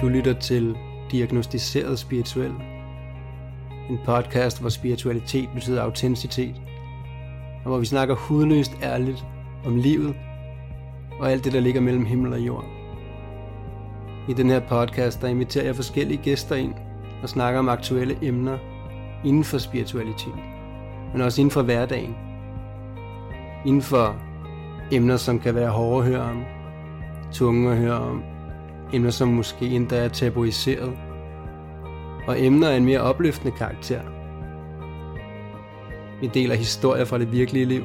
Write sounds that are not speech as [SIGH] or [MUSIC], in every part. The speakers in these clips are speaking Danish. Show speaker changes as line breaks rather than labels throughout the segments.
Du lytter til Diagnostiseret Spirituel. En podcast, hvor spiritualitet betyder autenticitet. Og hvor vi snakker hudløst ærligt om livet og alt det, der ligger mellem himmel og jord. I den her podcast, der inviterer jeg forskellige gæster ind og snakker om aktuelle emner inden for spiritualitet, men også inden for hverdagen. Inden for emner, som kan være hårde at høre om, tunge at høre om, emner som måske endda er tabuiseret, og emner af en mere opløftende karakter. Vi deler historier fra det virkelige liv,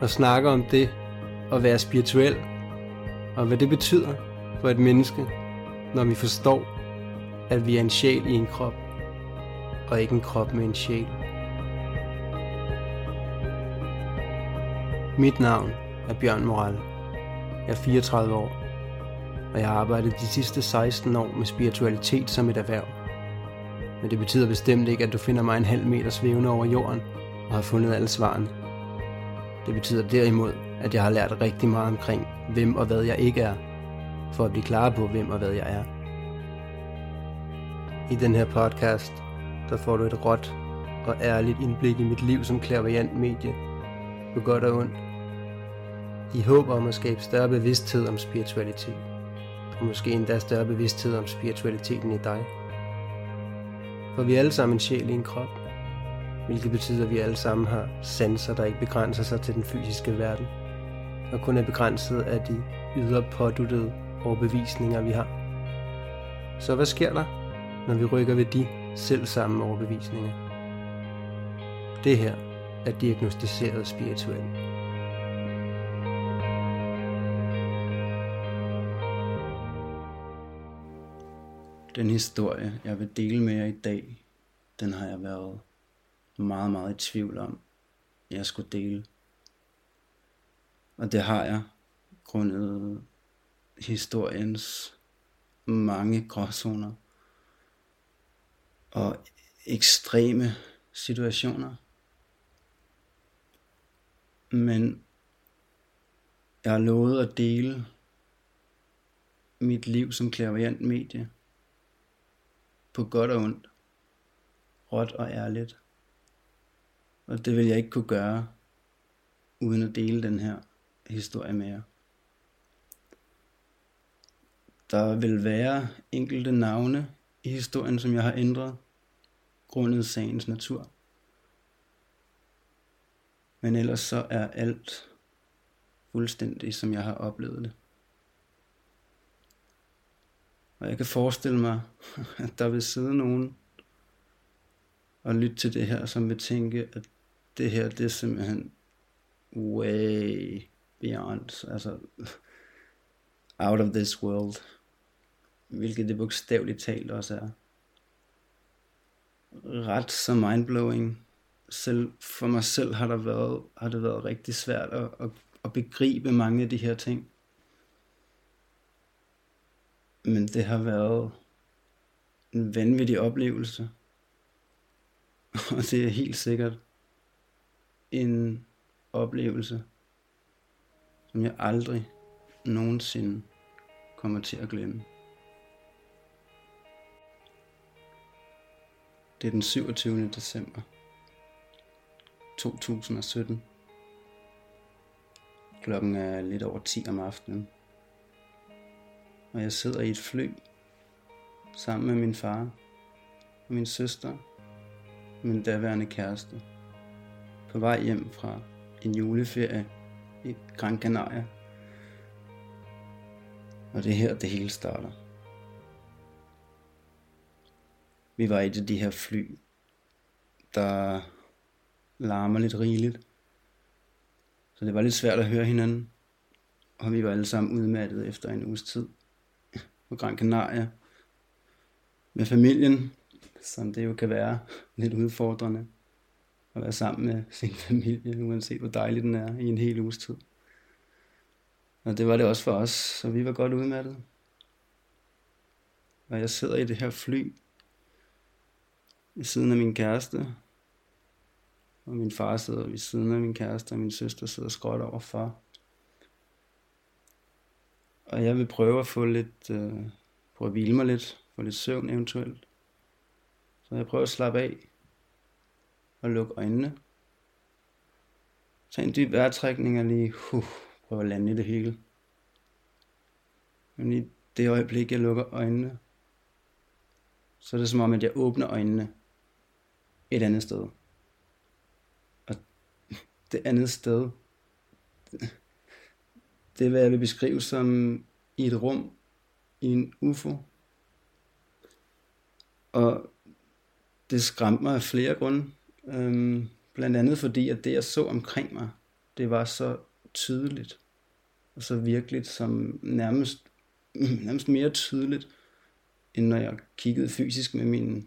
og snakker om det at være spirituel, og hvad det betyder for et menneske, når vi forstår, at vi er en sjæl i en krop, og ikke en krop med en sjæl. Mit navn er Bjørn Moral. Jeg er 34 år og jeg har arbejdet de sidste 16 år med spiritualitet som et erhverv. Men det betyder bestemt ikke, at du finder mig en halv meter svævende over jorden og har fundet alle svarene. Det betyder derimod, at jeg har lært rigtig meget omkring, hvem og hvad jeg ikke er, for at blive klar på, hvem og hvad jeg er. I den her podcast, der får du et råt og ærligt indblik i mit liv som klaverjant medie, på godt og ondt, i håb om at skabe større bevidsthed om spiritualitet måske endda større bevidsthed om spiritualiteten i dig. For vi er alle sammen en sjæl i en krop, hvilket betyder, at vi alle sammen har sanser, der ikke begrænser sig til den fysiske verden, og kun er begrænset af de ydre påduttede overbevisninger, vi har. Så hvad sker der, når vi rykker ved de selv samme overbevisninger? Det her er diagnostiseret spirituelt. Den historie, jeg vil dele med jer i dag, den har jeg været meget, meget i tvivl om, jeg skulle dele. Og det har jeg grundet historiens mange gråzoner og ekstreme situationer. Men jeg har lovet at dele mit liv som klaverant medie på godt og ondt, råt og ærligt. Og det vil jeg ikke kunne gøre, uden at dele den her historie med jer. Der vil være enkelte navne i historien, som jeg har ændret, grundet sagens natur. Men ellers så er alt fuldstændig, som jeg har oplevet det. Og jeg kan forestille mig, [LAUGHS] at der vil sidde nogen og lytte til det her, som vil tænke, at det her, det er simpelthen way beyond, altså [LAUGHS] out of this world, hvilket det bogstaveligt talt også er. Ret så mindblowing. Selv for mig selv har, der været, har det været rigtig svært at, at, at begribe mange af de her ting. Men det har været en vanvittig oplevelse. [LAUGHS] Og det er helt sikkert en oplevelse, som jeg aldrig nogensinde kommer til at glemme. Det er den 27. december 2017. Klokken er lidt over 10 om aftenen og jeg sidder i et fly sammen med min far og min søster og min daværende kæreste på vej hjem fra en juleferie i Gran Canaria. Og det er her, det hele starter. Vi var i det de her fly, der larmer lidt rigeligt. Så det var lidt svært at høre hinanden. Og vi var alle sammen udmattet efter en uges tid på Gran Canaria med familien, som det jo kan være [LAUGHS] lidt udfordrende at være sammen med [LAUGHS] sin familie, uanset hvor dejlig den er i en hel uges tid. Og det var det også for os, så vi var godt udmattet. Og jeg sidder i det her fly ved siden af min kæreste, og min far sidder ved siden af min kæreste, og min søster sidder skråt overfor. Og jeg vil prøve at få lidt, øh,
prøve at hvile mig lidt, få lidt søvn eventuelt. Så jeg prøver at slappe af og lukke øjnene. Tag en dyb vejrtrækning og lige uh, prøve at lande i det hele. Men i det øjeblik, jeg lukker øjnene, så er det som om, at jeg åbner øjnene et andet sted. Og [LAUGHS] det andet sted, det er, hvad jeg vil beskrive som i et rum, i en UFO. Og det skræmte mig af flere grunde. Øhm, blandt andet fordi, at det jeg så omkring mig, det var så tydeligt. Og så virkeligt, som nærmest, [CLEARS THROAT] nærmest mere tydeligt, end når jeg kiggede fysisk med mine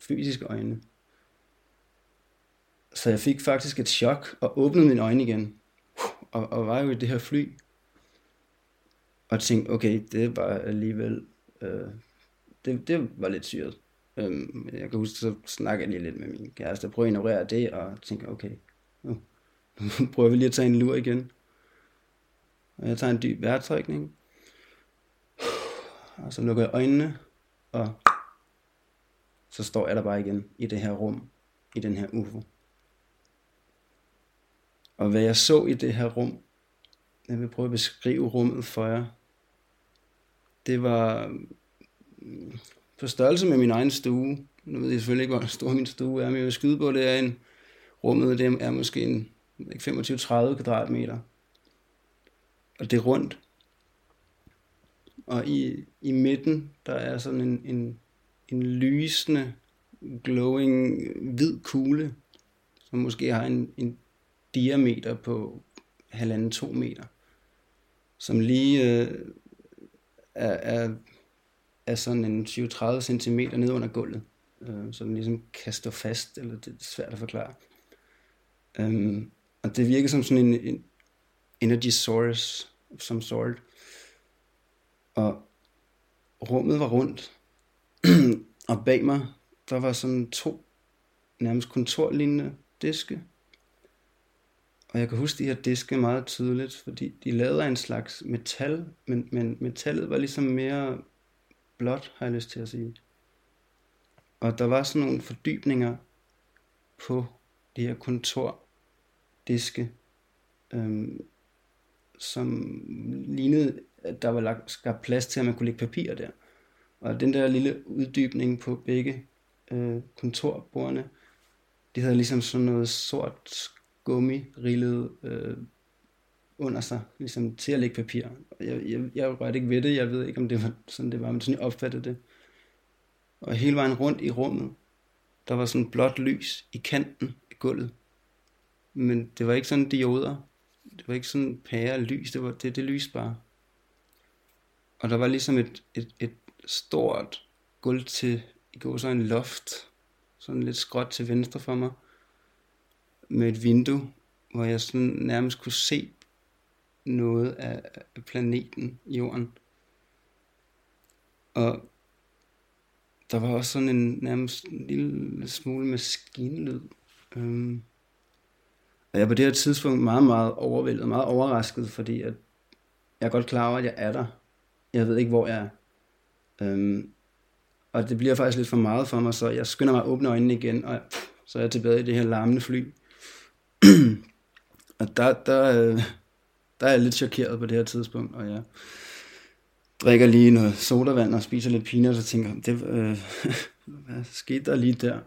fysiske øjne. Så jeg fik faktisk et chok og åbnede mine øjne igen. Og, og var jo i det her fly. Og tænkte, okay, det var alligevel... Øh, det, det var lidt syret. Øhm, jeg kan huske, så snakkede jeg lige lidt med min kæreste, prøvede at ignorere det, og tænkte, okay, nu, [LAUGHS] nu prøver vi lige at tage en lur igen. Og jeg tager en dyb vejrtrækning, og så lukker jeg øjnene, og så står jeg der bare igen i det her rum, i den her UFO. Og hvad jeg så i det her rum, jeg vil prøve at beskrive rummet for jer. Det var mm, på størrelse med min egen stue. Nu ved jeg selvfølgelig ikke, hvor stor min stue er, men jeg vil skyde på, det er en rummet, det er måske en 25-30 kvadratmeter. Og det er rundt. Og i, i midten, der er sådan en, en, en lysende, glowing, hvid kugle, som måske har en, en diameter på halvanden to meter, som lige øh, er, er, er sådan en 20-30 cm ned under gulvet, øh, så den ligesom kan stå fast, eller det er svært at forklare. Um, og det virker som sådan en, en energy source of some sort. Og rummet var rundt, [CLEARS THROAT] og bag mig, der var sådan to nærmest kontorlignende diske, og jeg kan huske de her diske meget tydeligt, fordi de lavede af en slags metal, men, men metallet var ligesom mere blåt, har jeg lyst til at sige. Og der var sådan nogle fordybninger på de her kontordiske, øhm, som lignede, at der var lagt, skabt plads til, at man kunne lægge papir der. Og den der lille uddybning på begge øh, kontorbordene, de havde ligesom sådan noget sort gummi rillet øh, under sig, ligesom til at lægge papir. Jeg, jeg, jeg rørte ikke ved det, jeg ved ikke, om det var sådan, det var, men sådan jeg opfattede det. Og hele vejen rundt i rummet, der var sådan blåt lys i kanten af gulvet. Men det var ikke sådan dioder. Det var ikke sådan pære lys, det var det, det lys bare. Og der var ligesom et, et, et stort gulv til, i går så en loft, sådan lidt skråt til venstre for mig med et vindue, hvor jeg sådan nærmest kunne se noget af planeten Jorden. Og der var også sådan en nærmest en lille smule maskinlyd. Øhm, og jeg på det her tidspunkt meget, meget overvældet, meget overrasket, fordi at jeg er godt klar over, at jeg er der. Jeg ved ikke, hvor jeg er. Øhm, og det bliver faktisk lidt for meget for mig, så jeg skynder mig at åbne øjnene igen, og så er jeg tilbage i det her larmende fly. [CLEARS THROAT] og der, der, øh, der er jeg lidt chokeret på det her tidspunkt, og jeg drikker lige noget sodavand og spiser lidt peanuts og tænker, det, øh, [LAUGHS] hvad skete der lige der?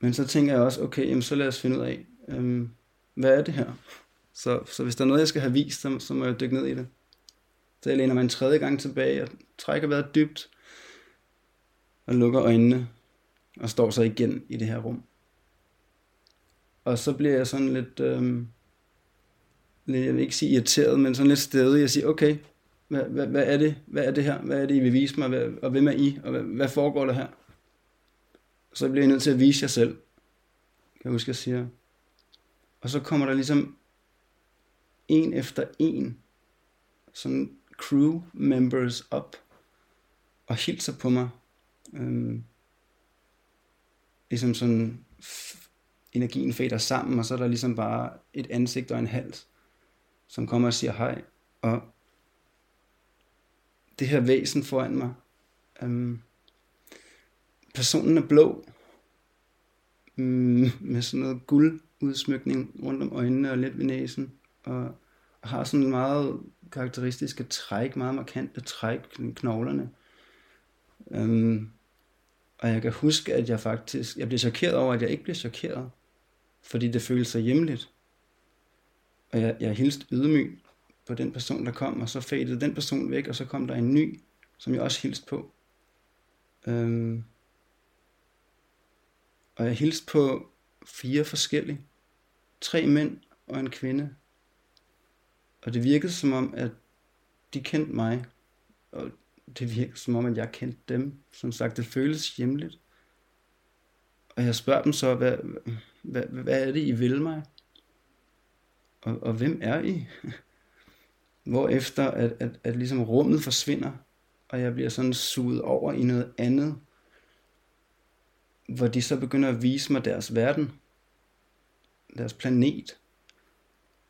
Men så tænker jeg også, okay, jamen så lad os finde ud af, øh, hvad er det her? Så, så hvis der er noget, jeg skal have vist, så, så må jeg dykke ned i det. Så jeg læner mig en tredje gang tilbage og trækker vejret dybt og lukker øjnene og står så igen i det her rum. Og så bliver jeg sådan lidt, øh, lidt, jeg vil ikke sige irriteret, men sådan lidt stedig. Jeg siger, okay, hvad, hvad, hvad er det? Hvad er det her? Hvad er det, I vil vise mig? Hvad, og hvem er I? Og hvad, hvad foregår der her? Så bliver jeg nødt til at vise jer selv. Kan jeg huske, jeg siger. Og så kommer der ligesom en efter en sådan crew members op og hilser på mig. Øhm, ligesom sådan energien fader sammen, og så er der ligesom bare et ansigt og en hals, som kommer og siger hej. Og det her væsen foran mig. Øhm, personen er blå, øhm, med sådan noget guldudsmykning rundt om øjnene og lidt ved næsen, og har sådan meget karakteristiske træk, meget markante træk, knoglerne. Øhm, og jeg kan huske, at jeg faktisk, jeg blev chokeret over, at jeg ikke blev chokeret, fordi det føles så hjemligt. Og jeg, jeg hilste ydmyg på den person, der kom, og så fadede den person væk, og så kom der en ny, som jeg også hilste på. Øhm, og jeg hilste på fire forskellige. Tre mænd og en kvinde. Og det virkede som om, at de kendte mig. Og det virkede som om, at jeg kendte dem. Som sagt, det føles hjemligt. Og jeg spørger dem så, hvad, hvad, hvad er det, I vil mig? Og, og hvem er I? [LAUGHS] Hvor efter at, at, at ligesom rummet forsvinder, og jeg bliver sådan suget over i noget andet, hvor de så begynder at vise mig deres verden, deres planet.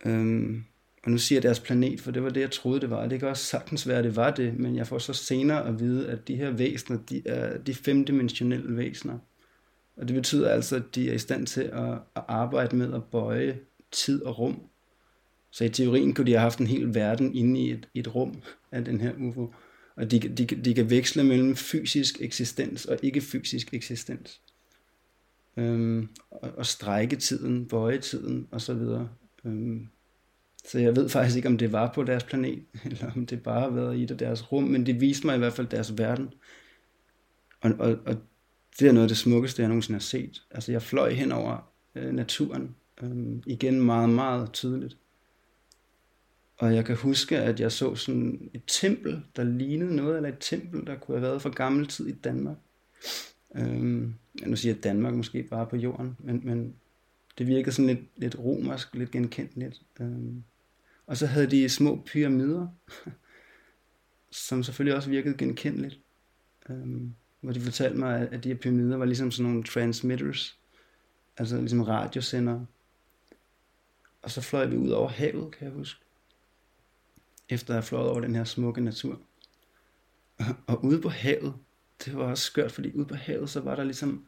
Øhm, og nu siger jeg deres planet, for det var det, jeg troede, det var. Det kan også sagtens være, det var det, men jeg får så senere at vide, at de her væsener, de er de femdimensionelle væsener. Og det betyder altså, at de er i stand til at, at arbejde med at bøje tid og rum. Så i teorien kunne de have haft en hel verden inde i et, et rum af den her UFO. Og de, de, de kan veksle mellem fysisk eksistens og ikke fysisk eksistens. Øhm, og, og strække tiden, bøje tiden osv. Øhm, så jeg ved faktisk ikke, om det var på deres planet, [LAUGHS] eller om det bare har været i deres rum, men det viste mig i hvert fald deres verden. Og, og, og det er noget af det smukkeste, jeg nogensinde har set. Altså jeg fløj hen over øh, naturen, øh, igen meget, meget tydeligt. Og jeg kan huske, at jeg så sådan et tempel, der lignede noget, eller et tempel, der kunne have været fra gammel tid i Danmark. Øhm, nu siger jeg Danmark måske bare på jorden, men, men det virkede sådan lidt, lidt romersk, lidt genkendeligt. Øhm, og så havde de små pyramider, [LAUGHS] som selvfølgelig også virkede genkendeligt. Øhm, hvor de fortalte mig, at de her pyramider var ligesom sådan nogle transmitters, altså ligesom radiosender. Og så fløj vi ud over havet, kan jeg huske. Efter at have fløjet over den her smukke natur. Og ude på havet, det var også skørt, fordi ude på havet, så var der ligesom,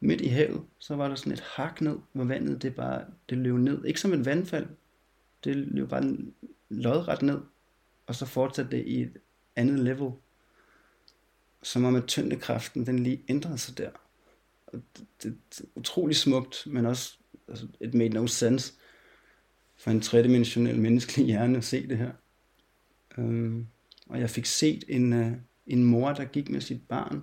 midt i havet, så var der sådan et hak ned, hvor vandet det bare, det løb ned. Ikke som et vandfald, det løb bare lodret ned, og så fortsatte det i et andet level. Som om at tyngdekraften, den lige ændrede sig der. Og det, det, det er utrolig smukt, men også, altså, it made no sense for en tredimensionel menneskelig hjerne at se det her. Um, og jeg fik set en, uh, en mor, der gik med sit barn,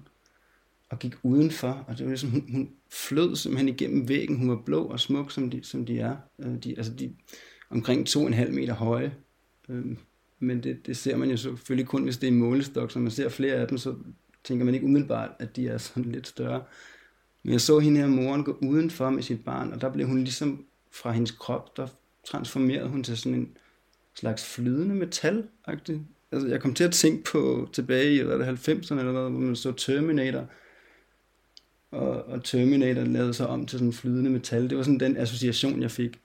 og gik udenfor, og det var ligesom, hun, hun flød simpelthen igennem væggen, hun var blå og smuk, som de, som de er. Uh, de, altså de omkring 2,5 meter høje, uh, men det, det ser man jo selvfølgelig kun, hvis det er målestok, så man ser flere af dem, så tænker man ikke umiddelbart, at de er sådan lidt større. Men jeg så hende her moren gå udenfor med sit barn, og der blev hun ligesom fra hendes krop, der transformerede hun til sådan en slags flydende metal -agtig. Altså, jeg kom til at tænke på tilbage i 90'erne eller noget, hvor man så Terminator, og, og Terminator lavede sig om til sådan flydende metal. Det var sådan den association, jeg fik.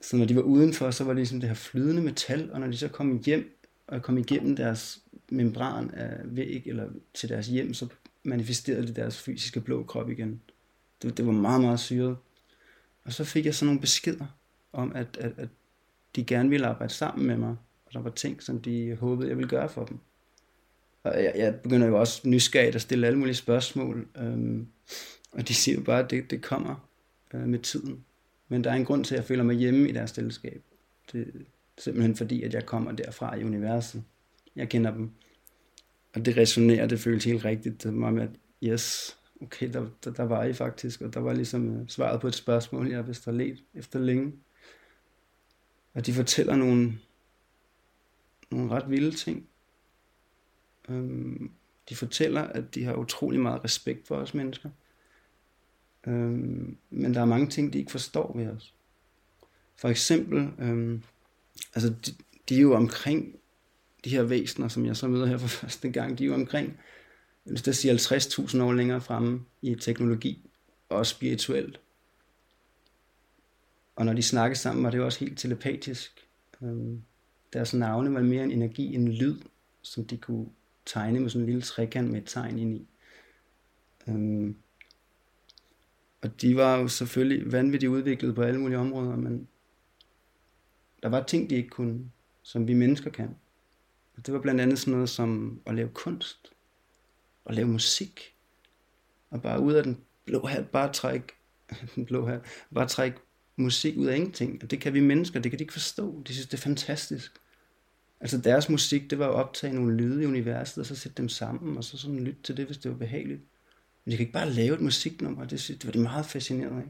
Så når de var udenfor, så var det ligesom det her flydende metal, og når de så kom hjem, og kom igennem deres membran af væg, eller til deres hjem, så manifesterede de deres fysiske blå krop igen. Det, det var meget, meget syret. Og så fik jeg sådan nogle beskeder om, at, at, at de gerne ville arbejde sammen med mig, og der var ting, som de håbede, jeg ville gøre for dem. Og jeg, jeg begynder jo også nysgerrigt at stille alle mulige spørgsmål, øhm, og de siger jo bare, at det, det kommer øh, med tiden. Men der er en grund til, at jeg føler mig hjemme i deres selskab. Det simpelthen fordi, at jeg kommer derfra i universet. Jeg kender dem. Og det resonerer, det føles helt rigtigt. til mig med, at yes, okay, der, der, der var I faktisk, og der var ligesom øh, svaret på et spørgsmål, jeg har let efter længe. Og de fortæller nogle, nogle ret vilde ting. Øhm, de fortæller, at de har utrolig meget respekt for os mennesker. Øhm, men der er mange ting, de ikke forstår ved os. For eksempel, øhm, altså de, de er jo omkring de her væsener, som jeg så møder her for [LAUGHS] første gang, de er jo omkring, hvis der siger 50.000 år længere fremme i teknologi og spirituelt. Og når de snakkede sammen, var det jo også helt telepatisk. Øhm, deres navne var mere en energi, en lyd, som de kunne tegne med sådan en lille trekant med et tegn ind i. Øhm, og de var jo selvfølgelig vanvittigt udviklet på alle mulige områder, men der var ting, de ikke kunne, som vi mennesker kan. Og det var blandt andet sådan noget som at lave kunst, at lave musik, og bare ud af den blå hat, bare trække, [LAUGHS] den blå hat, bare trække musik ud af ingenting. Og det kan vi mennesker, det kan de ikke forstå. De synes, det er fantastisk. Altså deres musik, det var at optage nogle lyde i universet, og så sætte dem sammen, og så sådan lytte til det, hvis det var behageligt. Men de kan ikke bare lave et musiknummer, det, synes, det var de meget fascinerende af.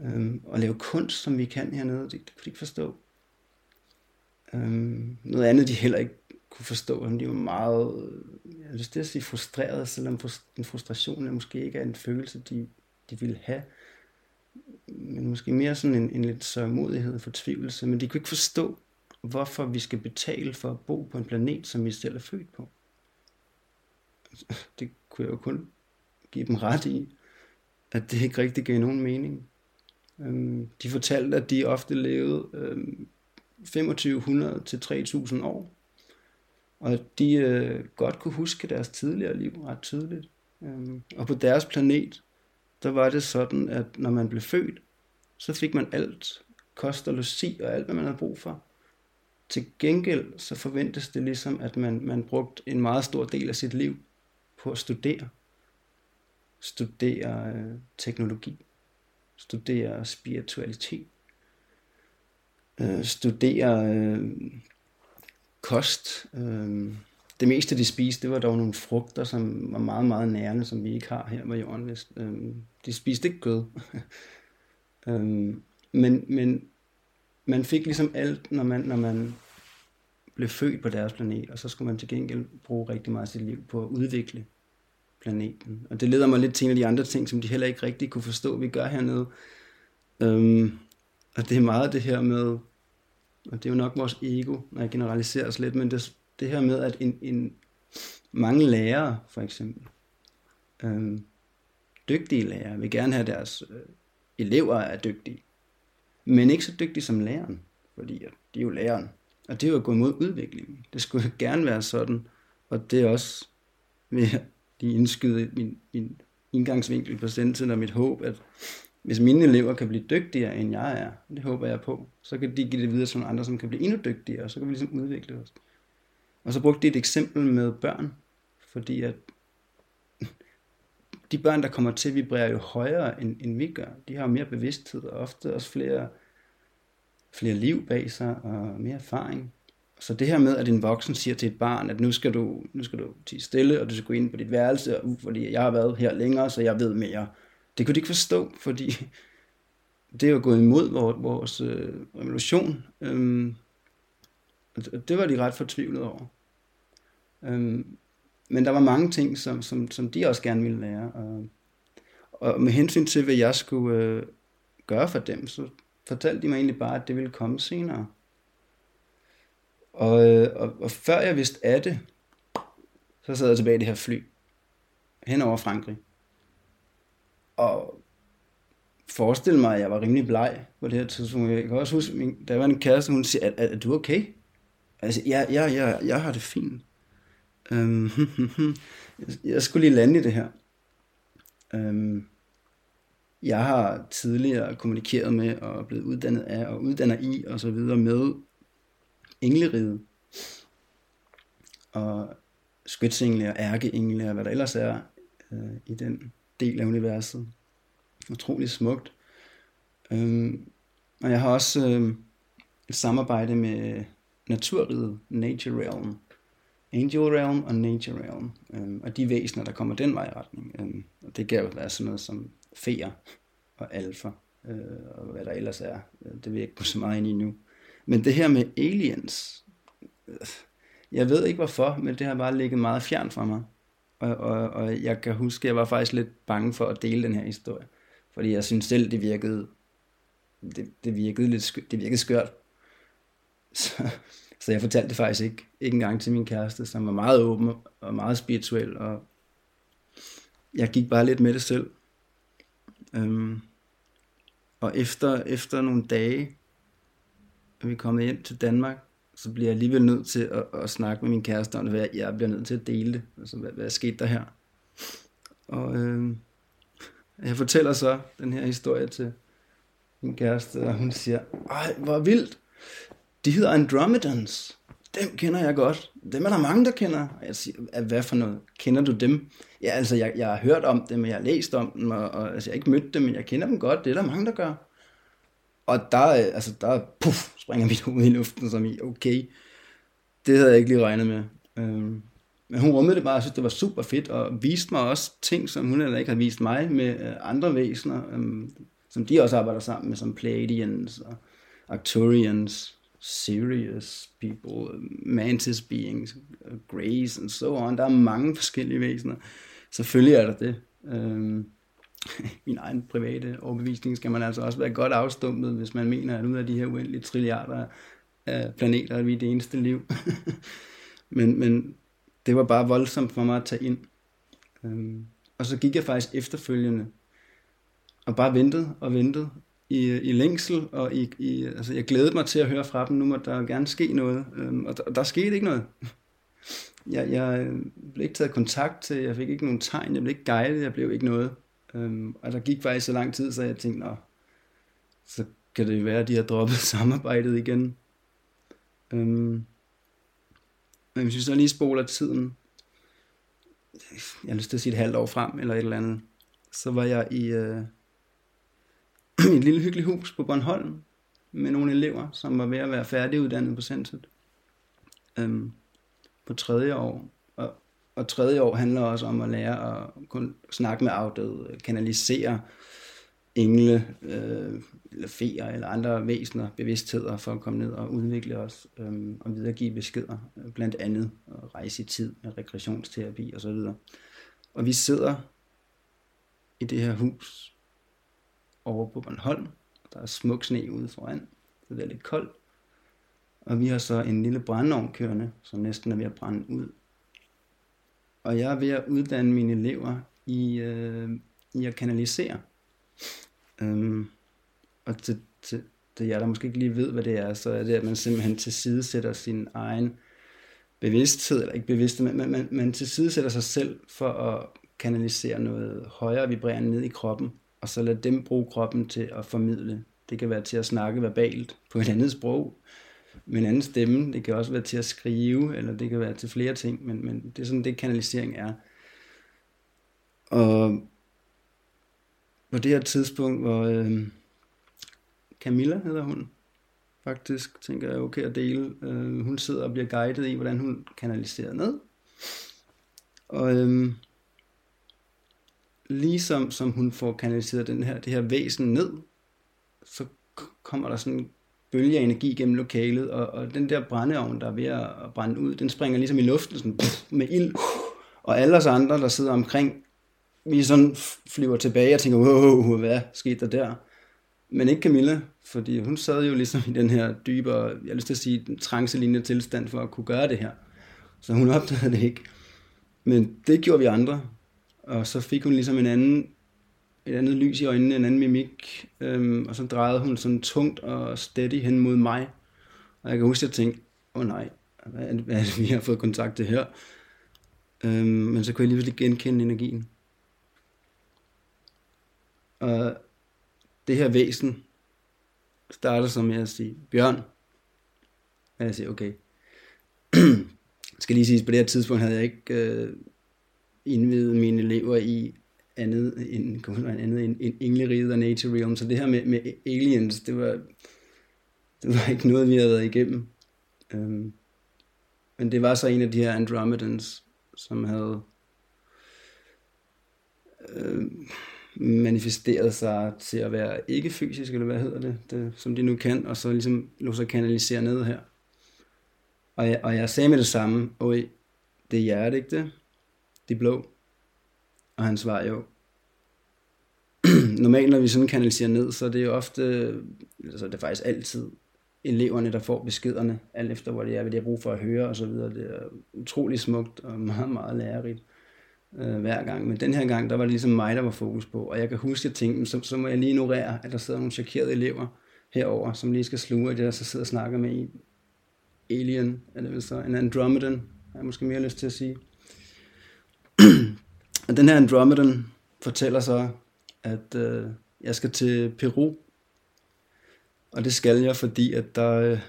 Øhm, og lave kunst, som vi kan hernede, det, det kunne de ikke forstå. Øhm, noget andet, de heller ikke kunne forstå, at de var meget, jeg lyst til at sige frustrerede, selvom en frustration er måske ikke er en følelse, de, de ville have, men måske mere sådan en, en lidt sørgmodighed og fortvivlelse, men de kunne ikke forstå, hvorfor vi skal betale for at bo på en planet, som vi selv er født på. [LAUGHS] Det kunne jeg jo kun give dem ret i, at det ikke rigtig gav nogen mening. Øhm, de fortalte, at de ofte levede 2500 øhm, til 3000 år, og de øh, godt kunne huske deres tidligere liv ret tydeligt. Øhm, og på deres planet, der var det sådan, at når man blev født, så fik man alt, kost og logi og alt, hvad man havde brug for. Til gengæld så forventes det ligesom, at man, man brugte en meget stor del af sit liv på at studere. Studere øh, teknologi. Studere spiritualitet. Øh, studere øh, kost. Øh, det meste de spiste, det var dog nogle frugter, som var meget, meget nærende, som vi ikke har her på jorden. Hvis, øh, de spiste ikke kød. [LAUGHS] øh, men, men man fik ligesom alt, når man, når man blev født på deres planet, og så skulle man til gengæld bruge rigtig meget af sit liv på at udvikle planeten. Og det leder mig lidt til en af de andre ting, som de heller ikke rigtig kunne forstå, vi gør hernede. Øhm, og det er meget det her med, og det er jo nok vores ego, når jeg generaliserer os lidt, men det, det her med, at en, en, mange lærere, for eksempel, øhm, dygtige lærere, vil gerne have deres øh, elever er dygtige, men ikke så dygtige som læreren, fordi at de er jo læreren. Og det er jo at gå imod udviklingen. Det skulle [LAUGHS] gerne være sådan, og det er også ved lige indskyde min, min indgangsvinkel på sendtiden og mit håb, at hvis mine elever kan blive dygtigere, end jeg er, det håber jeg på, så kan de give det videre til nogle andre, som kan blive endnu dygtigere, og så kan vi ligesom udvikle os. Og så brugte de et eksempel med børn, fordi at de børn, der kommer til, vibrerer jo højere, end, end vi gør. De har mere bevidsthed, og ofte også flere, flere liv bag sig, og mere erfaring. Så det her med, at en voksen siger til et barn, at nu skal du, nu skal du tige stille, og du skal gå ind på dit værelse, og, uh, fordi jeg har været her længere, så jeg ved mere. Det kunne de ikke forstå, fordi det er jo gået imod vores, vores øh, revolution. Øhm, det var de ret fortvivlet over. Øhm, men der var mange ting, som, som, som de også gerne ville lære. Og, og med hensyn til, hvad jeg skulle øh, gøre for dem, så fortalte de mig egentlig bare, at det ville komme senere. Og, øh, og, og før jeg vidste af det, så sad jeg tilbage i det her fly, hen over Frankrig. Og forestil mig, at jeg var rimelig bleg på det her tidspunkt. Jeg kan også huske, min, der var en kæreste, hun siger, er, er, du okay? Altså, ja, ja, ja, jeg har det fint. [LAUGHS] Um, jeg skulle lige lande i det her. Um, jeg har tidligere kommunikeret med og blevet uddannet af og uddanner i og så videre med engleriget. Og skytsengle og ærkeengle og hvad der ellers er øh, i den del af universet. Utrolig smukt. Øhm, og jeg har også øh, et samarbejde med naturriget, Nature Realm. Angel Realm og Nature Realm. Øhm, og de væsener, der kommer den vej i retning. Øhm, og det kan jo være sådan noget som feer og alfa øh, og hvad der ellers er. Øh, det vil jeg ikke gå så meget ind i nu. Men det her med aliens, jeg ved ikke hvorfor, men det har bare ligget meget fjern fra mig. Og, og, og jeg kan huske, at jeg var faktisk lidt bange for at dele den her historie. Fordi jeg synes selv, det virkede, det, det virkede lidt skørt, det virkede skørt. [LAUGHS] Så, så jeg fortalte det faktisk ikke, ikke engang til min kæreste, som var meget åben og meget spirituel. Og jeg gik bare lidt med det selv. Øhm, og efter, efter nogle dage, at vi kommet hjem til Danmark, så bliver jeg alligevel nødt til at, at snakke med min kæreste om det, hvad jeg bliver nødt til at dele det, altså hvad, hvad er sket der her. Og øh, jeg fortæller så den her historie til min kæreste, og hun siger, ej, hvor vildt, de hedder Andromedans, dem kender jeg godt, dem er der mange, der kender. Og jeg siger, hvad for noget, kender du dem? Ja, altså, jeg, jeg har hørt om dem, og jeg har læst om dem, og, og altså, jeg har ikke mødt dem, men jeg kender dem godt, det er der mange, der gør. Og der, øh, altså, der puff, springer mit hoved i luften, som i, okay, det havde jeg ikke lige regnet med. Øhm, men hun rummede det bare, og synes, det var super fedt, og viste mig også ting, som hun heller ikke havde vist mig med øh, andre væsener, øhm, som de også arbejder sammen med, som Pleiadians og Arcturians, Serious people, Mantis beings, Greys and so on. Der er mange forskellige væsener. Selvfølgelig er der det. Øhm, [LAUGHS] min egen private overbevisning skal man altså også være godt afstumpet, hvis man mener, at ud af de her uendelige trilliarder af planeter, er vi det eneste liv. [LAUGHS] men, men det var bare voldsomt for mig at tage ind. Øhm, og så gik jeg faktisk efterfølgende og bare ventede og ventede i, i længsel, og i, i, altså jeg glædede mig til at høre fra dem, nu må der gerne ske noget, øhm, og der, der skete ikke noget. [LAUGHS] Jeg, jeg øh, blev ikke taget kontakt til, jeg fik ikke nogen tegn, jeg blev ikke guidet, jeg blev ikke noget. Øhm, og der gik faktisk så lang tid, så jeg tænkte, Nå, så kan det være, at de har droppet [LAUGHS] samarbejdet igen. Øhm, men hvis vi så lige spoler tiden, jeg har lyst til at sige et halvt år frem, eller et eller andet, så var jeg i øh, [CLEARS THROAT] et lille hyggeligt hus på Bornholm, med nogle elever, som var ved at være færdiguddannet på centret. Øhm, på tredje år. Og, og tredje år handler også om at lære at kun snakke med afdøde, kanalisere engle, øh, eller feer eller andre væsener, bevidstheder for at komme ned og udvikle os øh, og videregive beskeder, øh, blandt andet at rejse i tid med regressionsterapi osv. Og, og vi sidder i det her hus over på Bornholm. Der er smuk sne ude foran, så det er lidt koldt. Og vi har så en lille brændeovn kørende, som næsten er ved at brænde ud. Og jeg er ved at uddanne mine elever i, øh, i at kanalisere. Øhm, og til, til, til jer, der måske ikke lige ved, hvad det er, så er det, at man simpelthen tilsidesætter sin egen bevidsthed, eller ikke bevidsthed, men man, man, man tilsidesætter sig selv for at kanalisere noget højere vibrerende ned i kroppen, og så lade dem bruge kroppen til at formidle. Det kan være til at snakke verbalt på et andet sprog, med en anden stemme. Det kan også være til at skrive, eller det kan være til flere ting, men, men det er sådan, det kanalisering er. Og på det her tidspunkt, hvor øh, Camilla hedder hun, faktisk tænker jeg okay at dele. Øh, hun sidder og bliver guidet i, hvordan hun kanaliserer ned. Og øh, ligesom som hun får kanaliseret den her, det her væsen ned, så kommer der sådan en bølge af energi gennem lokalet, og, og den der brændeovn, der er ved at brænde ud, den springer ligesom i luften sådan, pff, med ild, og alle os andre, der sidder omkring, vi sådan flyver tilbage og tænker, wow, hvad skete der der? Men ikke Camilla, fordi hun sad jo ligesom i den her dybere, jeg har lyst til at sige, trancelignende tilstand for at kunne gøre det her. Så hun opdagede det ikke. Men det gjorde vi andre. Og så fik hun ligesom en anden, et andet lys i øjnene, en anden mimik. Øhm, og så drejede hun sådan tungt og steady hen mod mig. Og jeg kan huske, at jeg tænkte, åh oh, nej, hvad er, det, hvad er det, vi har fået kontakt til her? Øhm, men så kunne jeg alligevel genkende energien. Og det her væsen starter som med at sige, Bjørn. Og jeg siger, okay. [CLEARS THROAT] skal lige sige, på det her tidspunkt havde jeg ikke øh, indvidet mine elever i andet end, andet end, end engleriget og nature realm. Så det her med, med aliens, det var, det var ikke noget, vi havde været igennem. Um, men det var så en af de her Andromedans, som havde øh, manifesteret sig til at være ikke fysisk, eller hvad hedder det, det, som de nu kan, og så ligesom lå sig kanalisere ned her. Og jeg, og jeg sagde med det samme, og det er hjertet, ikke det? De blå. Og han svarer jo, [CLEARS THROAT] normalt når vi sådan kanaliserer ned, så er det jo ofte, altså det er faktisk altid eleverne, der får beskederne, alt efter hvor det er, hvad de har brug for at høre og så videre. Det er utrolig smukt og [LAUGHS] meget, meget lærerigt øh, hver gang. Men den her gang, der var det ligesom mig, der var fokus på. Og jeg kan huske, at jeg tænkte, så, så må jeg lige ignorere, at der sidder nogle chokerede elever herover, som lige skal sluge, i det, der så sidder og snakker med en. alien, eller det så, en Andromedan, har jeg måske mere lyst til at sige og den her Andromedan fortæller så, at øh, jeg skal til Peru, og det skal jeg, fordi at der, øh,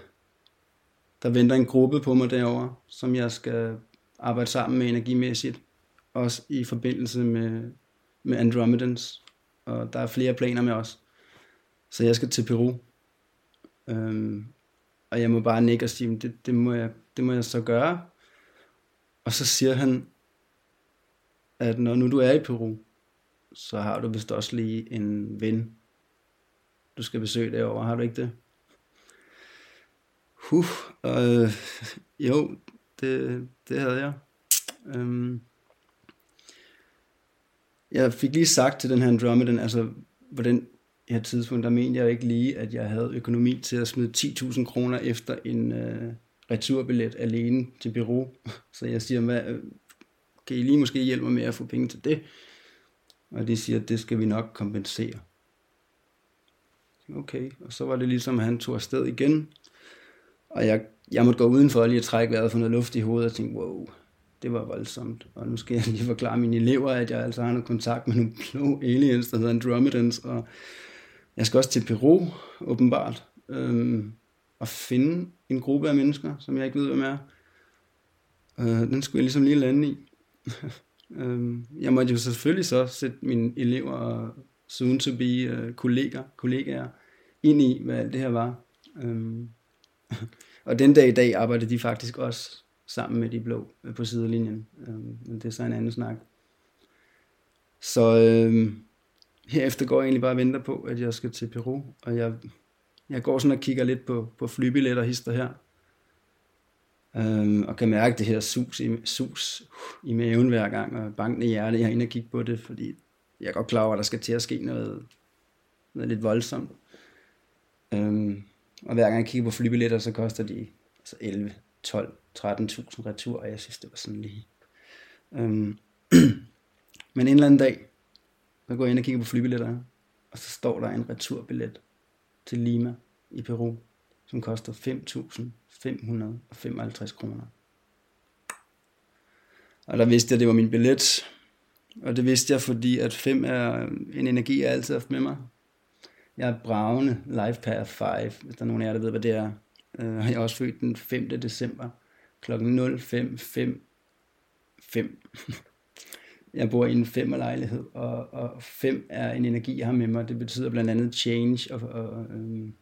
der venter en gruppe på mig derovre, som jeg skal arbejde sammen med energimæssigt, også i forbindelse med, med Andromedans, og der er flere planer med os. Så jeg skal til Peru, øhm, og jeg må bare nikke og sige, det, det, må jeg, det må jeg så gøre. Og så siger han, at når nu du er i Peru, så har du vist også lige en ven, du skal besøge derovre, har du ikke det? Huh, øh, jo, det, det havde jeg. Øhm, jeg fik lige sagt til den her Andromedan, altså på den her tidspunkt, der mente jeg ikke lige, at jeg havde økonomi til at smide 10.000 kroner efter en øh, returbillet alene til Peru. [LAUGHS] Så jeg siger, hvad, kan I lige måske hjælpe mig med at få penge til det? Og de siger, at det skal vi nok kompensere. Okay, og så var det ligesom, at han tog afsted igen. Og jeg, jeg måtte gå udenfor lige at trække vejret for noget luft i hovedet og tænke, wow, det var voldsomt. Og nu skal jeg lige forklare mine elever, at jeg altså har noget kontakt med nogle blå aliens, der hedder Andromedans, og jeg skal også til Peru, åbenbart, øhm, og finde en gruppe af mennesker, som jeg ikke ved, hvem er. Øh, den skulle jeg ligesom lige lande i. [LAUGHS] øhm, jeg måtte jo selvfølgelig så sætte mine elever og soon to be uh, kolleger, kollegaer ind i, hvad alt det her var. Øhm, [LAUGHS] og den dag i dag arbejder de faktisk også sammen med de blå øh, på sidelinjen. Øhm, men det er så en anden snak. Så øhm, herefter går jeg egentlig bare og venter på, at jeg skal til Peru, og jeg, jeg går sådan og kigger lidt på, på flybilletter hister her, øhm, og kan mærke det her sus i, sus i maven hver gang, og bankende hjerte, jeg har inde og kigge på det, fordi jeg er godt klar over, at der skal til at ske noget, noget lidt voldsomt. Øhm, og hver gang jeg kigger på flybilletter, så koster de altså 11, 12, 13.000 retur, og jeg synes, det var sådan lige... Øhm, [CLEARS THROAT] men en eller anden dag, så går jeg ind og kigger på flybilletter, og så står der en returbillet til Lima i Peru, som koster 5.000 555 kroner. Og der vidste jeg, at det var min billet, og det vidste jeg, fordi at 5 er en energi, jeg altid har haft med mig. Jeg er bravende Life Path 5, hvis der er nogen af jer, der ved, hvad det er. Uh, jeg er også født den 5. december kl. 05.55. jeg bor i en femmerlejlighed, og, og fem er en energi, jeg har med mig. Det betyder blandt andet change. Og, og, øhm.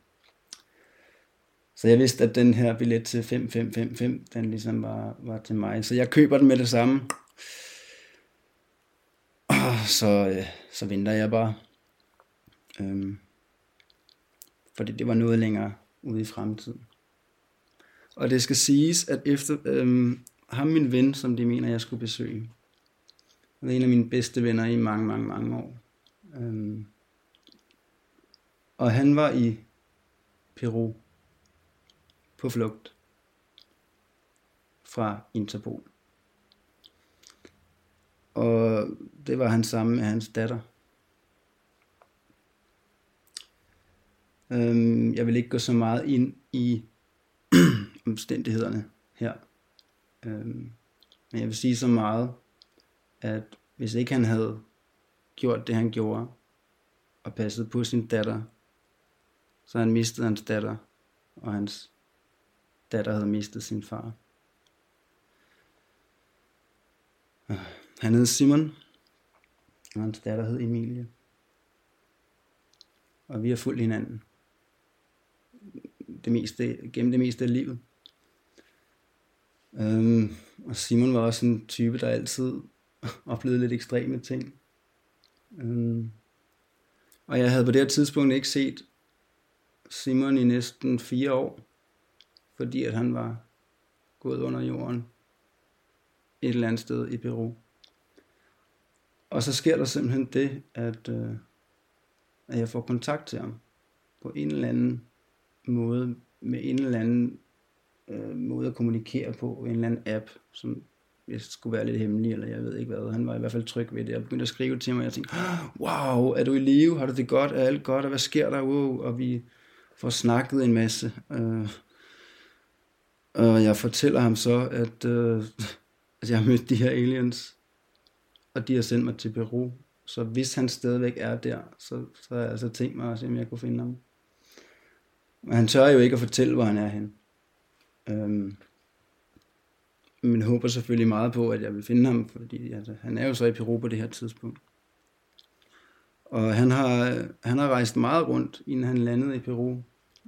Så jeg vidste, at den her billet til 5555, den ligesom var, var til mig. Så jeg køber den med det samme. Og så, øh, så venter jeg bare. Øhm. Fordi det var noget længere ude i fremtiden. Og det skal siges, at efter øhm, ham min ven, som de mener, jeg skulle besøge, han er en af mine bedste venner i mange, mange, mange år. Øhm, og han var i Peru på flugt fra Interpol. Og det var han sammen med hans datter. Øhm, jeg vil ikke gå så meget ind i [CLEARS THROAT] omstændighederne her. Øhm, men jeg vil sige så meget, at hvis ikke han havde gjort det, han gjorde, og passet på sin datter, så han mistet hans datter, og hans datter havde mistet sin far. Han hed Simon, og hans datter hed Emilie. Og vi har fulgt hinanden det meste, gennem det meste af livet. Øhm, og Simon var også en type, der altid [LAUGHS] oplevede lidt ekstreme ting. Øhm, og jeg havde på det her tidspunkt ikke set Simon i næsten fire år, fordi at han var gået under jorden et eller andet sted i Peru. Og så sker der simpelthen det, at, øh, at jeg får kontakt til ham på en eller anden måde, med en eller anden øh, måde at kommunikere på, en eller anden app, som jeg skulle være lidt hemmelig, eller jeg ved ikke hvad. Han var i hvert fald tryg ved det. Jeg begyndte at skrive til mig, og jeg tænkte, wow, er du i live? Har du det godt? Er alt godt? Og hvad sker der? Wow. Og vi får snakket en masse. Øh, og jeg fortæller ham så, at, øh, [LAUGHS] at jeg har mødt de her aliens, og de har sendt mig til Peru. Så hvis han stadigvæk er der, så, så har jeg altså tænkt mig at se, om jeg kunne finde ham. Men han tør jo ikke at fortælle, hvor han er hen. Øhm, men håber selvfølgelig meget på, at jeg vil finde ham, fordi altså, han er jo så i Peru på det her tidspunkt. Og han har, øh, han har rejst meget rundt, inden han landede i Peru.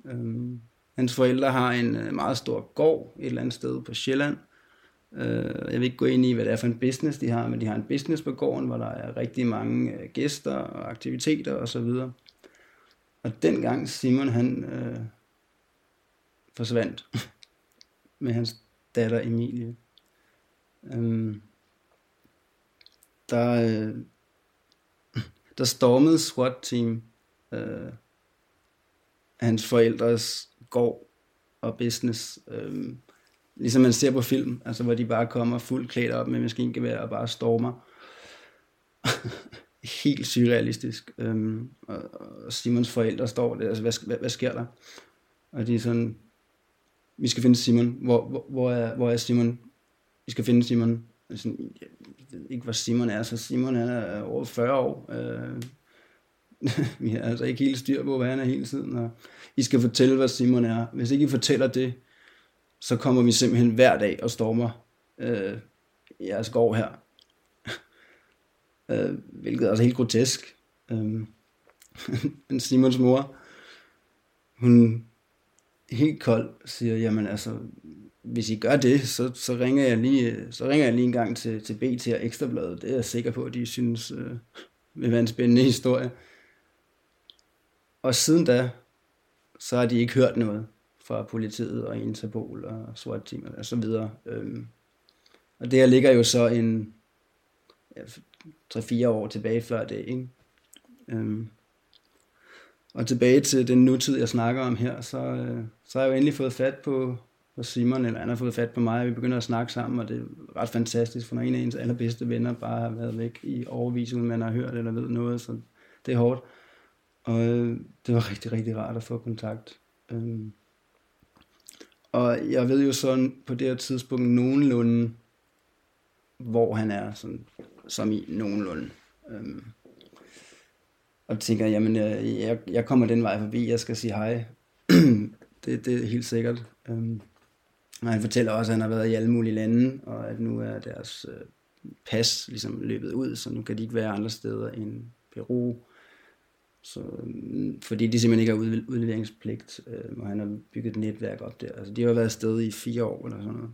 Øhm, hans forældre har en øh, meget stor gård et eller andet sted på Sjælland. Øh, jeg vil ikke gå ind i, hvad det er for en business, de har, men de har en business på gården, hvor der er rigtig mange øh, gæster og aktiviteter osv. Og, og dengang Simon han øh, forsvandt [LAUGHS] med hans datter Emilie. Øhm, der, øh, der stormede SWAT-team øh, hans forældres går og business. Øh, ligesom man ser på film, altså hvor de bare kommer fuldt klædt op med maskingevær og bare stormer. [LAUGHS] Helt surrealistisk. Øhm, og, og Simons forældre står der, altså hvad, hvad, hvad sker der? Og de er sådan, vi skal finde Simon. Hvor, hvor, hvor, er, hvor er Simon? Vi skal finde Simon. Sådan, jeg ved ikke, hvor Simon er, så Simon han er over 40 år. Øh, [LAUGHS] vi har altså ikke helt styr på, hvad han er hele tiden. Og I skal fortælle, hvad Simon er. Hvis ikke I fortæller det, så kommer vi simpelthen hver dag og stormer øh, jeres gård her. [LAUGHS] øh, hvilket er altså helt grotesk. [LAUGHS] Øh, Simons mor, hun helt kold siger, jamen altså, hvis I gør det, så, så, ringer, jeg lige, så ringer jeg lige en gang til, til BT og Ekstrabladet. Det er jeg sikker på, at de synes øh, vil være en spændende historie. Og siden da, så har de ikke hørt noget fra politiet og Interpol og SWAT-team og så videre. Øhm, og det ligger jo så en ja, 3-4 år tilbage før det, ikke? Øhm, og tilbage til den nutid, jeg snakker om her, så, øh, så har jeg jo endelig fået fat på, på Simon, eller han har fået fat på mig, og vi begynder at snakke sammen, og det er ret fantastisk, for når en af ens allerbedste venner bare har været væk i overvis, uden man har hørt eller ved noget, så det er hårdt. Og øh, det var rigtig, rigtig rart at få kontakt. Øhm, og jeg ved jo sådan på det her tidspunkt nogenlunde, hvor han er, sådan, som i nogenlunde. Øhm, og tænker, jamen, øh, jeg, jeg kommer den vej forbi, jeg skal sige hej. [CLEARS THROAT] det, det er helt sikkert. Øhm, og han fortæller også, at han har været i alle mulige lande, og at nu er deres øh, pas ligesom løbet ud, så nu kan de ikke være andre steder end Peru. Så, øhm, fordi de simpelthen ikke har udleveringspligt, øh, og han har bygget et netværk op der. Altså, de har været afsted i fire år eller sådan noget.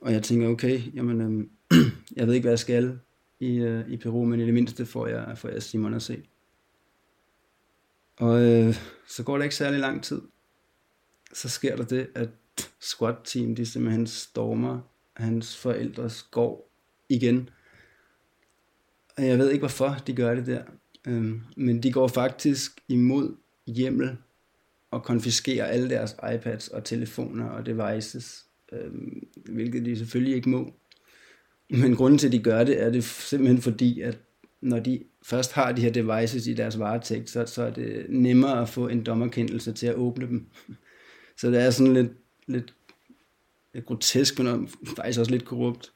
Og jeg tænker, okay, jamen, øh, [CLEARS THROAT] jeg ved ikke, hvad jeg skal i, øh, i Peru, men i det mindste får jeg, får jeg Simon at se. Og øh, så går det ikke særlig lang tid. Så sker der det, at squad-team, de simpelthen stormer hans forældres gård igen. Og jeg ved ikke, hvorfor de gør det der. Øhm, men de går faktisk imod hjemmel og konfiskerer alle deres iPads og telefoner og devices, øhm, hvilket de selvfølgelig ikke må. Men grunden til, at de gør det, er det simpelthen fordi, at når de først har de her devices i deres varetægt, så, så er det nemmere at få en dommerkendelse til at åbne dem. Så det er sådan lidt, lidt, lidt grotesk, men faktisk også lidt korrupt.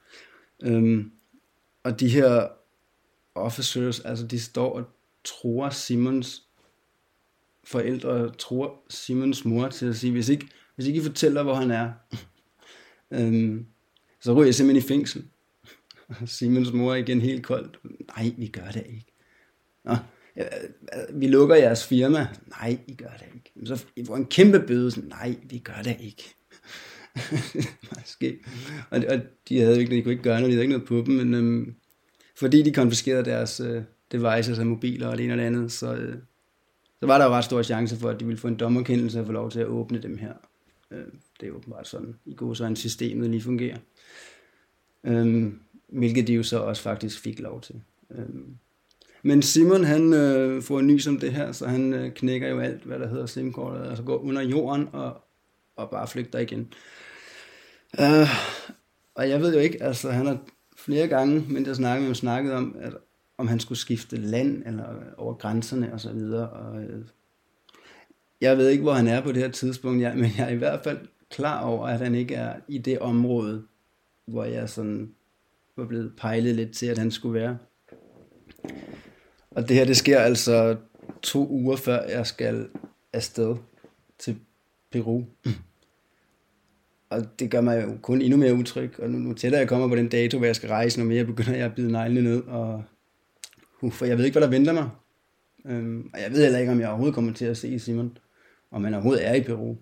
Øhm, og de her officers, altså de står og tror Simons forældre, tror Simons mor til at sige, hvis ikke, hvis ikke I fortæller, hvor han er, [LAUGHS] øhm, så ryger jeg simpelthen i fængsel. [LAUGHS] Simons mor er igen helt koldt. Nej, vi gør det ikke. Nå, øh, øh, vi lukker jeres firma. Nej, I gør det ikke. Så I får en kæmpe bøde. Nej, vi gør det ikke. [LAUGHS] Måske. Og, og de havde ikke, de kunne ikke gøre noget, de havde ikke noget på dem, men øhm, fordi de konfiskerede deres øh, devices og mobiler og det ene og det andet, så, øh, så var der jo ret stor chance for, at de ville få en dommerkendelse og få lov til at åbne dem her. Øh, det er jo bare sådan, i god sådan systemet lige fungerer. Øh, hvilket de jo så også faktisk fik lov til. Øhm, men Simon, han øh, får en ny som det her, så han øh, knækker jo alt, hvad der hedder simkortet, altså går under jorden og, og bare flygter igen. Øh, og jeg ved jo ikke, altså han har flere gange, men der snakkede vi ham, snakket om, at om han skulle skifte land eller over grænserne og så videre. Og, øh, jeg ved ikke, hvor han er på det her tidspunkt, jeg, men jeg er i hvert fald klar over, at han ikke er i det område, hvor jeg sådan var blevet pejlet lidt til, at han skulle være. Og det her, det sker altså to uger før jeg skal afsted til Peru. Og det gør mig jo kun endnu mere utryg, og nu, nu tættere jeg kommer på den dato, hvor jeg skal rejse, nu mere begynder jeg at bide neglene ned, og uh, for jeg ved ikke, hvad der venter mig. Øhm, og jeg ved heller ikke, om jeg overhovedet kommer til at se Simon, om han overhovedet er i Peru.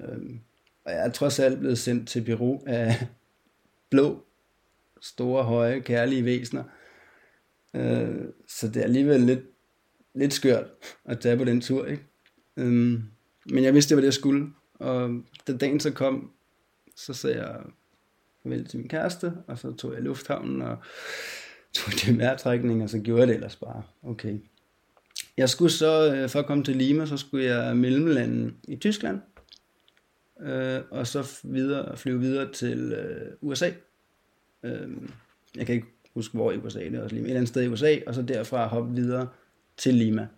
Øhm, og jeg er trods alt blevet sendt til Peru af [LAUGHS] blå, store, høje, kærlige væsener. Øh, så det er alligevel lidt, lidt skørt at tage på den tur, ikke? Øhm, men jeg vidste, det var det, jeg skulle. Og da dagen så kom, så sagde jeg farvel til min kæreste, og så tog jeg lufthavnen og tog [LAUGHS] det mærtrækning, og så gjorde jeg det ellers bare. Okay. Jeg skulle så, øh, for at komme til Lima, så skulle jeg mellemlande i Tyskland, øh, og så videre, flyve videre til øh, USA. Øh, jeg kan ikke huske, hvor i USA, det er også Lima. et eller andet sted i USA, og så derfra hoppe videre til Lima.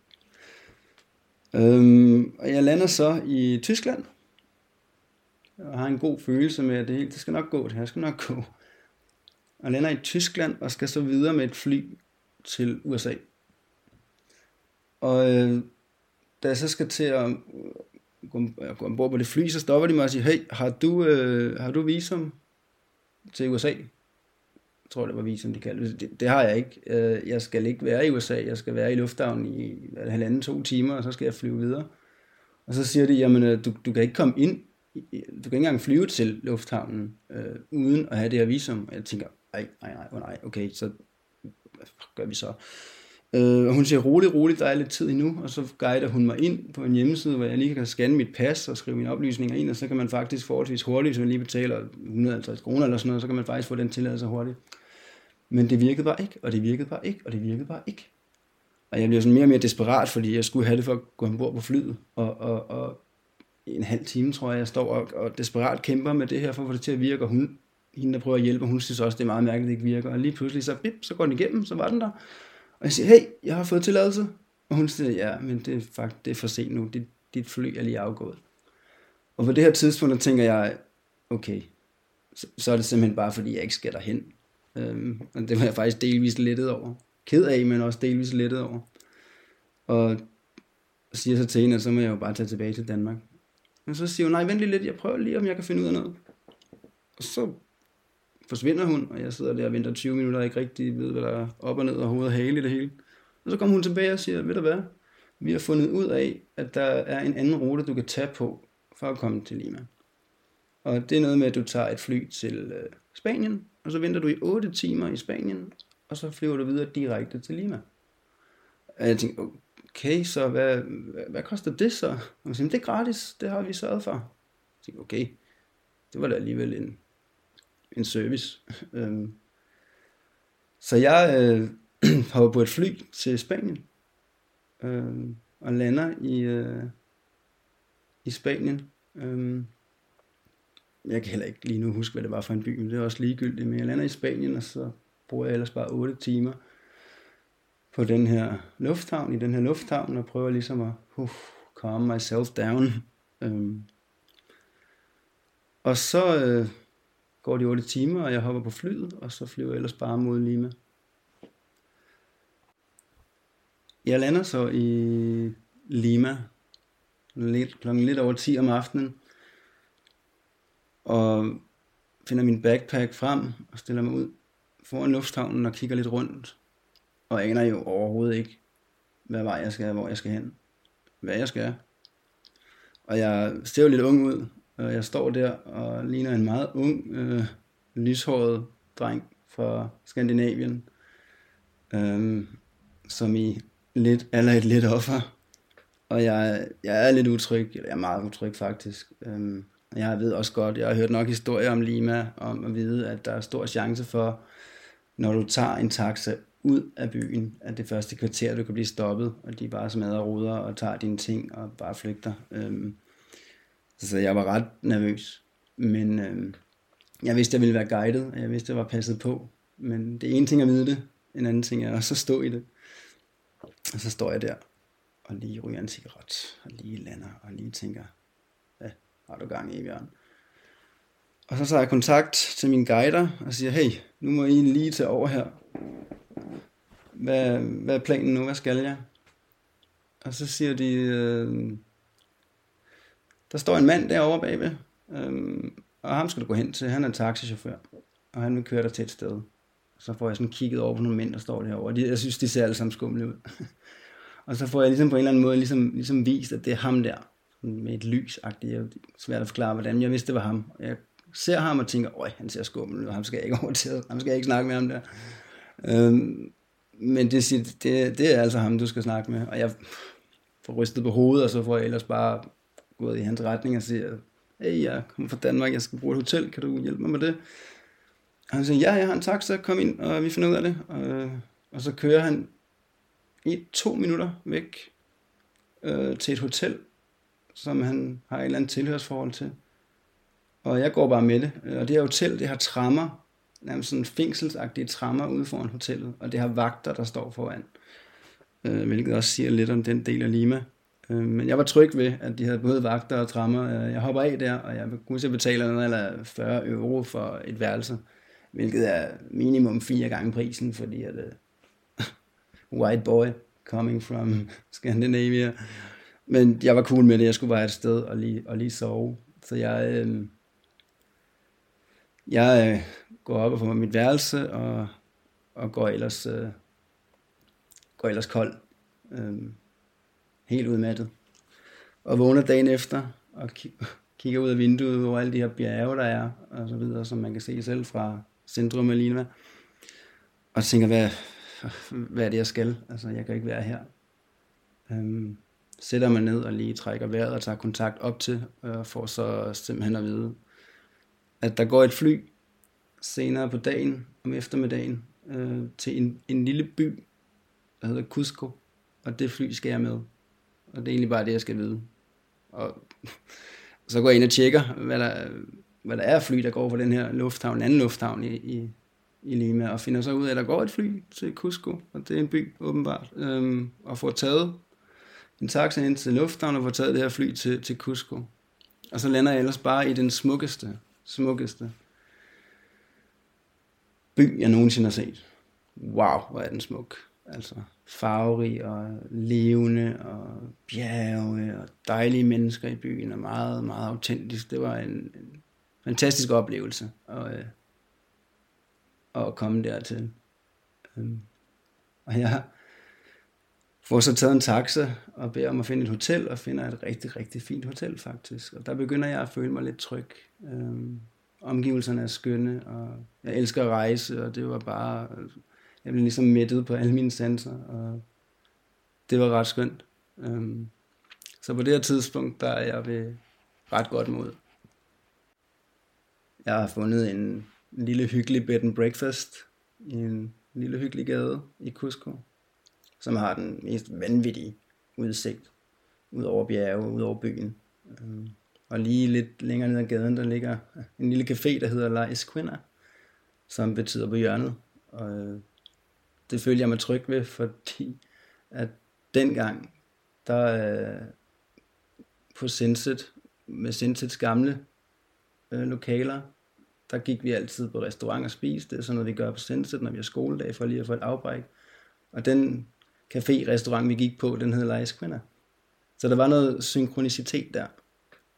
Øhm, og jeg lander så i Tyskland, og har en god følelse med, at det, hele, det skal nok gå, det her skal nok gå. Og lander i Tyskland, og skal så videre med et fly til USA. Og øh, da jeg så skal til at øh, gå, øh, gå ombord på det fly, så stopper de mig og siger, hey, har du, øh, har du visum til USA? Jeg tror, det var visum, de kaldte det. det. Det har jeg ikke. Øh, jeg skal ikke være i USA. Jeg skal være i lufthavnen i halvanden, to timer, og så skal jeg flyve videre. Og så siger de, jamen, øh, du, du kan ikke komme ind. Du kan ikke engang flyve til lufthavnen, øh, uden at have det her visum. Og jeg tænker, nej, nej, nej, oh, nej, okay, så hvad gør vi så? Øh, og hun siger, rolig, rolig, der er lidt tid endnu, og så guider hun mig ind på en hjemmeside, hvor jeg lige kan scanne mit pas og skrive mine oplysninger ind, og så kan man faktisk forholdsvis hurtigt, hvis man lige betaler 150 kroner eller sådan noget, så kan man faktisk få den tilladelse hurtigt. Men det virkede bare ikke, og det virkede bare ikke, og det virkede bare ikke. Og jeg blev sådan mere og mere desperat, fordi jeg skulle have det for at gå ombord på flyet, og, og, og en halv time, tror jeg, jeg står og, og desperat kæmper med det her, for at få det til at virke, og hun, hende, der prøver at hjælpe, hun synes også, det er meget mærkeligt, at det ikke virker. Og lige pludselig, så, bip, så går den igennem, så var den der. Og jeg siger, hey, jeg har fået tilladelse. Og hun siger, ja, men det er faktisk det er for sent nu. Dit, dit fly er lige afgået. Og på det her tidspunkt, der tænker jeg, okay, så, så er det simpelthen bare, fordi jeg ikke skal derhen. Øhm, og det var jeg faktisk delvis lettet over. Ked af, men også delvis lettet over. Og siger så til hende, at så må jeg jo bare tage tilbage til Danmark. Men så siger hun, nej, vent lige lidt, jeg prøver lige, om jeg kan finde ud af noget. Og så forsvinder hun, og jeg sidder der og venter 20 minutter, og ikke rigtig ved, hvad der er op og ned og hovedet og hale i det hele. Og så kommer hun tilbage og siger, ved du hvad, vi har fundet ud af, at der er en anden rute, du kan tage på, for at komme til Lima. Og det er noget med, at du tager et fly til øh, Spanien, og så venter du i 8 timer i Spanien, og så flyver du videre direkte til Lima. Og jeg tænkte, okay, så hvad, hvad, hvad koster det så? Og jeg siger, det er gratis, det har vi sørget for. Jeg tænkte, okay, det var da alligevel en, en service. Øhm, så jeg øh, [CLEARS THROAT] hopper på et fly til Spanien, øh, og lander i, øh, i Spanien. Øh, jeg kan heller ikke lige nu huske, hvad det var for en by, men det er også ligegyldigt. Men jeg lander i Spanien, og så bruger jeg ellers bare 8 timer på den her lufthavn, i den her lufthavn, og prøver ligesom at uh, calm myself down. Øhm. Og så øh, går de 8 timer, og jeg hopper på flyet, og så flyver jeg ellers bare mod Lima. Jeg lander så i Lima, lidt, klokken lidt over 10 om aftenen, og finder min backpack frem og stiller mig ud foran lufthavnen og kigger lidt rundt, og aner jo overhovedet ikke, hvad vej jeg skal, hvor jeg skal hen, hvad jeg skal. Og jeg ser jo lidt ung ud, og jeg står der og ligner en meget ung, øh, lyshåret dreng fra Skandinavien, øh, som i lidt, eller et lidt offer. Og jeg, jeg er lidt utryg, eller jeg er meget utryg faktisk. Øh, jeg ved også godt, jeg har hørt nok historier om Lima, om at vide, at der er stor chance for, når du tager en taxa ud af byen, at det første kvarter, du kan blive stoppet, og de bare smadrer ruder og tager dine ting og bare flygter. Øhm, så jeg var ret nervøs. Men øh, jeg vidste, jeg ville være guidet, og jeg vidste, jeg var passet på. Men det er en ting at vide det, en anden ting er også at stå i det. Og så står jeg der, og lige ryger en cigaret, og lige lander, og lige tænker, hvad har du gang i, Bjørn? Og så tager jeg kontakt til min guider og siger, hey, nu må I lige tage over her. Hvad, hvad er planen nu? Hvad skal jeg? Og så siger de, øh, der står en mand derovre bagved, øhm, og ham skal du gå hen til. Han er en taxichauffør, og han vil køre dig til et sted. Så får jeg sådan kigget over på nogle mænd, der står derovre. De, jeg synes, de ser alle sammen skumle ud. [LAUGHS] og så får jeg ligesom på en eller anden måde ligesom, ligesom vist, at det er ham der. Med et lys -agtigt. Det er svært at forklare, hvordan. Jeg vidste, det var ham. Jeg ser ham og tænker, øj, han ser skummel ud, ham skal jeg ikke [LAUGHS] over til, ham skal jeg ikke snakke med ham der. Øhm, men det, det, det er altså ham, du skal snakke med. Og jeg får rystet på hovedet, og så får jeg ellers bare gået i hans retning og siger, hey, jeg kommer fra Danmark, jeg skal bruge et hotel, kan du hjælpe mig med det? Og han siger, ja, jeg har en taxa, kom ind, og vi finder ud af det. Og, og så kører han i to minutter væk øh, til et hotel, som han har et eller andet tilhørsforhold til. Og jeg går bare med det. Og det her hotel, det har trammer, nærmest sådan fængselsagtige trammer ude foran hotellet, og det har vagter, der står foran. Øh, hvilket også siger lidt om den del af Lima. Øh, men jeg var tryg ved, at de havde både vagter og trammer. Øh, jeg hopper af der, og jeg kunne se betale noget eller 40 euro for et værelse, hvilket er minimum fire gange prisen, fordi at uh, [LAUGHS] white boy coming from [LAUGHS] Scandinavia. Men jeg var cool med det, jeg skulle bare et sted og lige, og lige sove. Så jeg, øh, jeg øh, går op og får mit værelse, og, og går ellers, øh, går ellers kold. Øh, helt udmattet. Og vågner dagen efter, og [LAUGHS] kigger ud af vinduet over alle de her bjerge, der er, og så videre, som man kan se selv fra centrum af Lima. Og tænker, hvad, [LAUGHS] hvad er det, jeg skal? Altså, jeg kan ikke være her. Øhm, sætter mig ned og lige trækker vejret og tager kontakt op til, og får så simpelthen at vide, at der går et fly senere på dagen, om eftermiddagen, øh, til en, en lille by, der hedder Cusco, og det fly skal jeg med. Og det er egentlig bare det, jeg skal vide. Og [LAUGHS] så går jeg ind og tjekker, hvad der, hvad der er fly, der går fra den her lufthavn, en anden lufthavn i, i, i Lima, og finder så ud af, at der går et fly til Cusco, og det er en by åbenbart, øhm, og får taget en taxa ind til lufthavnen og får taget det her fly til, til Cusco. Og så lander jeg ellers bare i den smukkeste, smukkeste by, jeg nogensinde har set. Wow, hvor er den smuk. Altså farverig og levende og bjerge og dejlige mennesker i byen og meget, meget autentisk. Det var en, en fantastisk oplevelse at, øh, at komme dertil. Øhm, og jeg får så taget en taxa og beder om at finde et hotel, og finder et rigtig, rigtig fint hotel faktisk. Og der begynder jeg at føle mig lidt tryg. Øhm, omgivelserne er skønne, og jeg elsker at rejse, og det var bare, jeg blev ligesom mættet på alle mine sanser, og det var ret skønt. Øhm, så på det her tidspunkt, der er jeg ved ret godt mod. Jeg har fundet en lille hyggelig bed and breakfast i en lille hyggelig gade i Cusco, som har den mest vanvittige udsigt ud over bjerge, ud over byen. Øhm, og lige lidt længere ned ad gaden, der ligger en lille café, der hedder La Esquina, som betyder på hjørnet. Og øh, det følte jeg mig tryg ved, fordi at dengang, der øh, på Sinset, med Sinsets gamle øh, lokaler, der gik vi altid på restaurant og spiste. Det er sådan noget, vi gør på Sinset, når vi har skoledag, for lige at få et afbræk. Og den café-restaurant, vi gik på, den hed La Esquina. Så der var noget synkronicitet der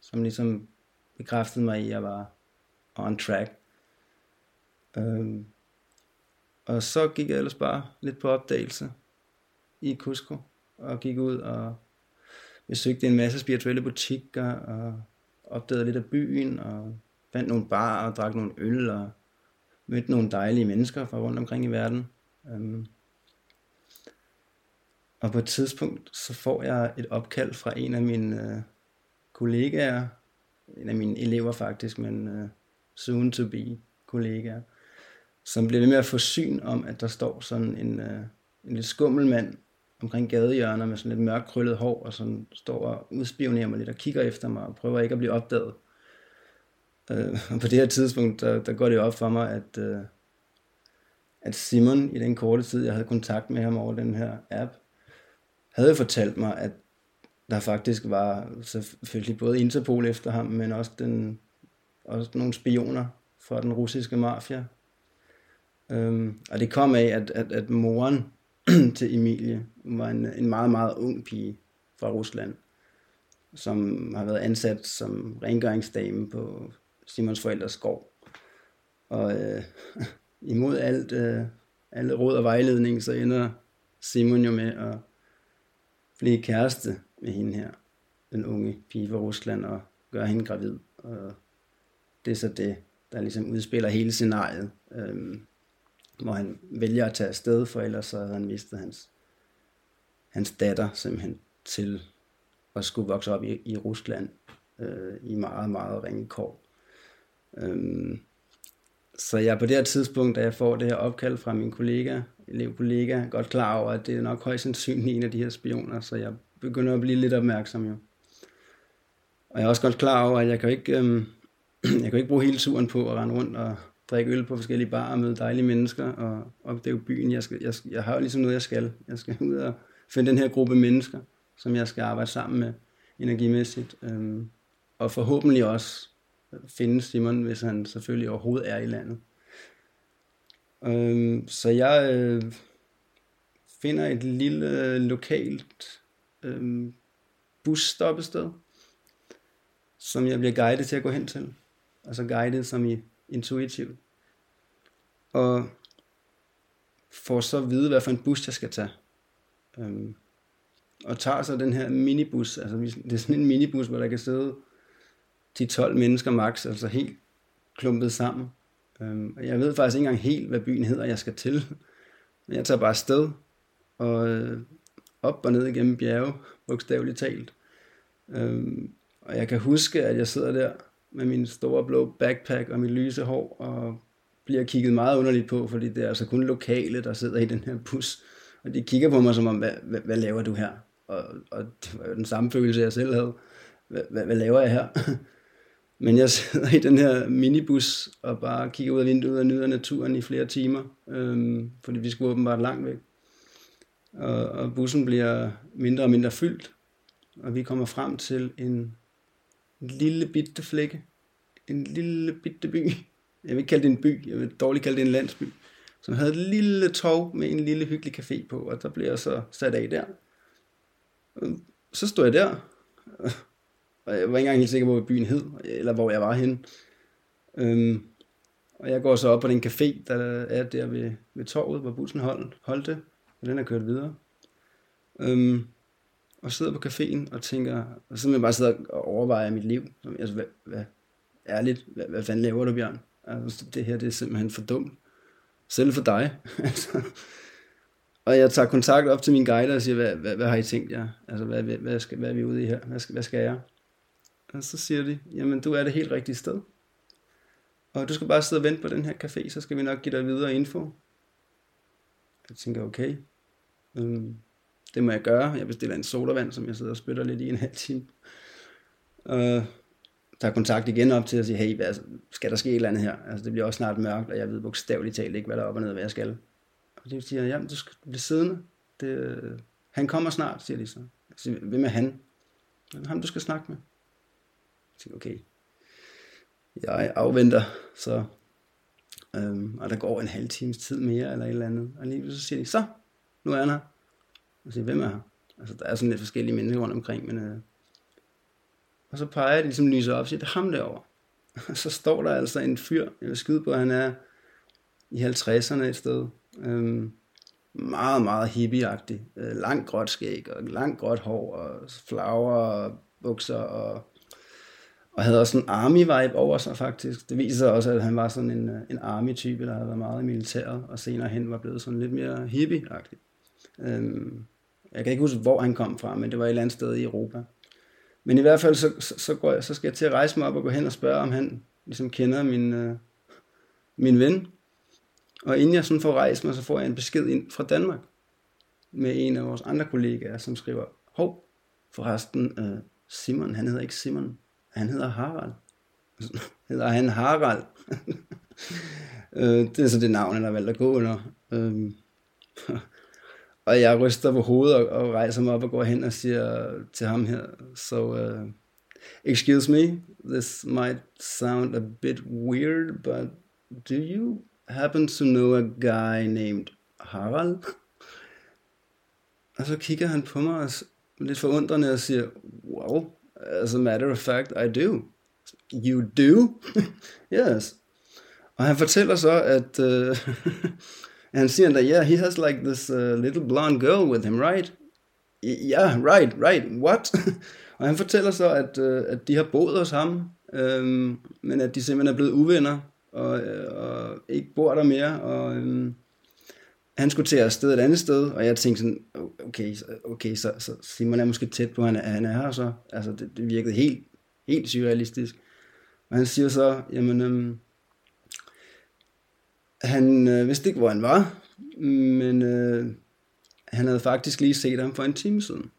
som ligesom bekræftede mig i, at jeg var on track. Øhm, og så gik jeg ellers bare lidt på opdagelse i Cusco, og gik ud og besøgte en masse spirituelle butikker, og opdagede lidt af byen, og fandt nogle bar og drak nogle øl, og mødte nogle dejlige mennesker fra rundt omkring i verden. Øhm, og på et tidspunkt, så får jeg et opkald fra en af mine øh, kollegaer, en af mine elever faktisk, men øh, soon to be kollegaer, som bliver ved med at få syn om, at der står sådan en, øh, en lidt skummel mand omkring gadehjørner med sådan lidt mørk krøllet hår, og sådan står og udspionerer mig lidt og kigger efter mig og prøver ikke at blive opdaget. Øh, og på det her tidspunkt, der, der går det op for mig, at, øh, at Simon i den korte tid, jeg havde kontakt med ham over den her app, havde fortalt mig, at der faktisk var selvfølgelig både Interpol efter ham, men også den også nogle spioner fra den russiske mafia. Øhm, og det kom af, at, at, at moren [CLEARS THROAT] til Emilie var en, en meget, meget ung pige fra Rusland, som har været ansat som rengøringsdame på Simons forældres gård. Og øh, [LAUGHS] imod alt, øh, alle råd og vejledning, så ender Simon jo med at blive kæreste med hende her, den unge pige fra Rusland, og gøre hende gravid. Og det er så det, der ligesom udspiller hele scenariet, øhm, hvor han vælger at tage afsted, for ellers så havde han mistet hans, hans datter simpelthen til at skulle vokse op i, i Rusland øh, i meget, meget ringe kår. Øhm, så jeg er på det her tidspunkt, da jeg får det her opkald fra min kollega, elevkollega, godt klar over, at det er nok højst sandsynligt en af de her spioner, så jeg begynder at blive lidt opmærksom jo. Og jeg er også godt klar over, at jeg kan ikke, øhm, [CLEARS THROAT] jeg kan ikke bruge hele turen på at rende rundt og drikke øl på forskellige barer og møde dejlige mennesker og opdage byen. Jeg, skal, jeg, jeg har jo ligesom noget, jeg skal. Jeg skal ud og finde den her gruppe mennesker, som jeg skal arbejde sammen med energimæssigt. Øhm, og forhåbentlig også finde Simon, hvis han selvfølgelig overhovedet er i landet. Øhm, så jeg øh, finder et lille lokalt øh, busstoppested, som jeg bliver guidet til at gå hen til. Altså guidet som i intuitivt. Og får så at vide, hvad for en bus jeg skal tage. Øhm, og tager så den her minibus, altså det er sådan en minibus, hvor der kan sidde 10-12 mennesker max, altså helt klumpet sammen. Øhm, og jeg ved faktisk ikke engang helt, hvad byen hedder, jeg skal til. Men jeg tager bare sted og øh, op og ned igennem bjerge, bogstaveligt talt. Øhm, og jeg kan huske, at jeg sidder der med min store blå backpack og mit lyse hår, og bliver kigget meget underligt på, fordi det er altså kun lokale, der sidder i den her bus. Og de kigger på mig som om, hvad, hvad, hvad laver du her? Og, og det var jo den samme følelse, jeg selv havde. Hvad, hvad, hvad laver jeg her? [LAUGHS] Men jeg sidder i den her minibus og bare kigger ud af vinduet og nyder naturen i flere timer, øhm, fordi vi skulle åbenbart langt væk. Og, og bussen bliver mindre og mindre fyldt, og vi kommer frem til en, en lille bitte flække, en lille bitte by. Jeg vil ikke kalde det en by, jeg vil dårligt kalde det en landsby, som havde et lille tog med en lille hyggelig café på, og der blev jeg så sat af der. Øhm, så stod jeg der, og jeg var ikke engang helt sikker på, hvad byen hed, eller hvor jeg var henne. Øhm, og jeg går så op på den café, der er der ved, ved torvet, hvor bussen holdt, holdte, og den er kørt videre. Øhm, og sidder på caféen og tænker, og så jeg bare sidder og overvejer mit liv. Altså, hvad, hvad, ærligt, hvad, hvad fanden laver du, Bjørn? Altså, det her det er simpelthen for dumt. Selv for dig. [LAUGHS] altså. Og jeg tager kontakt op til min guide og siger, hvad, hvad, hvad har I tænkt jer? Altså, hvad, hvad, hvad, skal, hvad er vi ude i her? Hvad skal, hvad skal jeg? Og så siger de, jamen du er det helt rigtige sted. Og du skal bare sidde og vente på den her café, så skal vi nok give dig videre info. Jeg tænker, okay, øhm, det må jeg gøre. Jeg bestiller en sodavand, som jeg sidder og spytter lidt i en halv time. Øh, tager kontakt igen op til at sige, hey, hvad, skal der ske et eller andet her? Altså, det bliver også snart mørkt, og jeg ved bogstaveligt talt ikke, hvad der er op og ned, hvad jeg skal. Og de siger, jamen, du skal blive siddende. Det, han kommer snart, siger de så. Jeg siger, hvem er han? Ham, du skal snakke med. Jeg siger, okay, jeg afventer, så, øhm, og der går en halv times tid mere, eller et eller andet, og lige så siger de, så, nu er han her. Og siger, hvem er her? Altså, der er sådan lidt forskellige mennesker rundt omkring, men, øh, og så peger jeg, ligesom lyser op og siger, det er ham derovre. Og [LAUGHS] så står der altså en fyr, jeg vil skyde på, han er i 50'erne et sted. Øhm, meget, meget hippieagtig. Øh, langt gråt skæg, og langt gråt hår, og flower, og bukser, og og havde også en army-vibe over sig faktisk. Det viser også, at han var sådan en, øh, en army-type, der havde været meget i militæret, og senere hen var blevet sådan lidt mere hippie-agtig. Øhm, jeg kan ikke huske, hvor han kom fra, men det var et eller andet sted i Europa. Men i hvert fald, så, så, så, går jeg, så skal jeg til at rejse mig op og gå hen og spørge, om han ligesom kender min, øh, min ven. Og inden jeg sådan får rejst mig, så får jeg en besked ind fra Danmark med en af vores andre kollegaer, som skriver, hov, forresten, øh, Simon, han hedder ikke Simon, han hedder Harald. [LAUGHS] hedder han Harald? [LAUGHS] øh, det er så det navn, han har valgt at gå under. Øh, og jeg ryster på hovedet og, og rejser mig op og går hen og siger til ham her, so uh, Excuse me, this might sound a bit weird, but do you happen to know a guy named Harald? Og så kigger han på mig og lidt forundrende og siger, well, as a matter of fact, I do. You do? [LAUGHS] yes. Og han fortæller så, at uh, [LAUGHS] han siger that, yeah, he has like this uh, little blonde girl with him, right? Yeah, right, right, what? [LAUGHS] og han fortæller så, at, uh, at de har boet hos ham, um, men at de simpelthen er blevet uvenner, og, øh, og ikke bor der mere, og um, han skulle til at sted et andet sted, og jeg tænkte sådan, okay, okay så, så Simon er måske tæt på, han er, han er her så. Altså, det, det virkede helt, helt surrealistisk. Og han siger så, jamen, øhm, han øh, vidste ikke, hvor han var, men øh, han havde faktisk lige set ham for en time siden.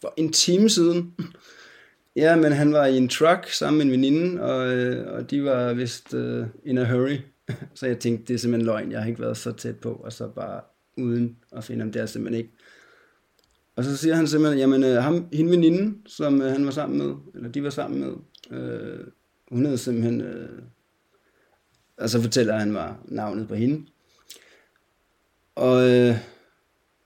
For en time siden? [LAUGHS] ja, men han var i en truck sammen med en veninde, og, øh, og de var vist øh, in a hurry. [LAUGHS] så jeg tænkte, det er simpelthen løgn, jeg har ikke været så tæt på, og så bare uden at finde ham, det er simpelthen ikke. Og så siger han simpelthen, jamen øh, ham, hende veninde, som øh, han var sammen med, eller de var sammen med, øh, hun havde simpelthen, øh, og så fortæller han mig navnet på hende. Og, øh,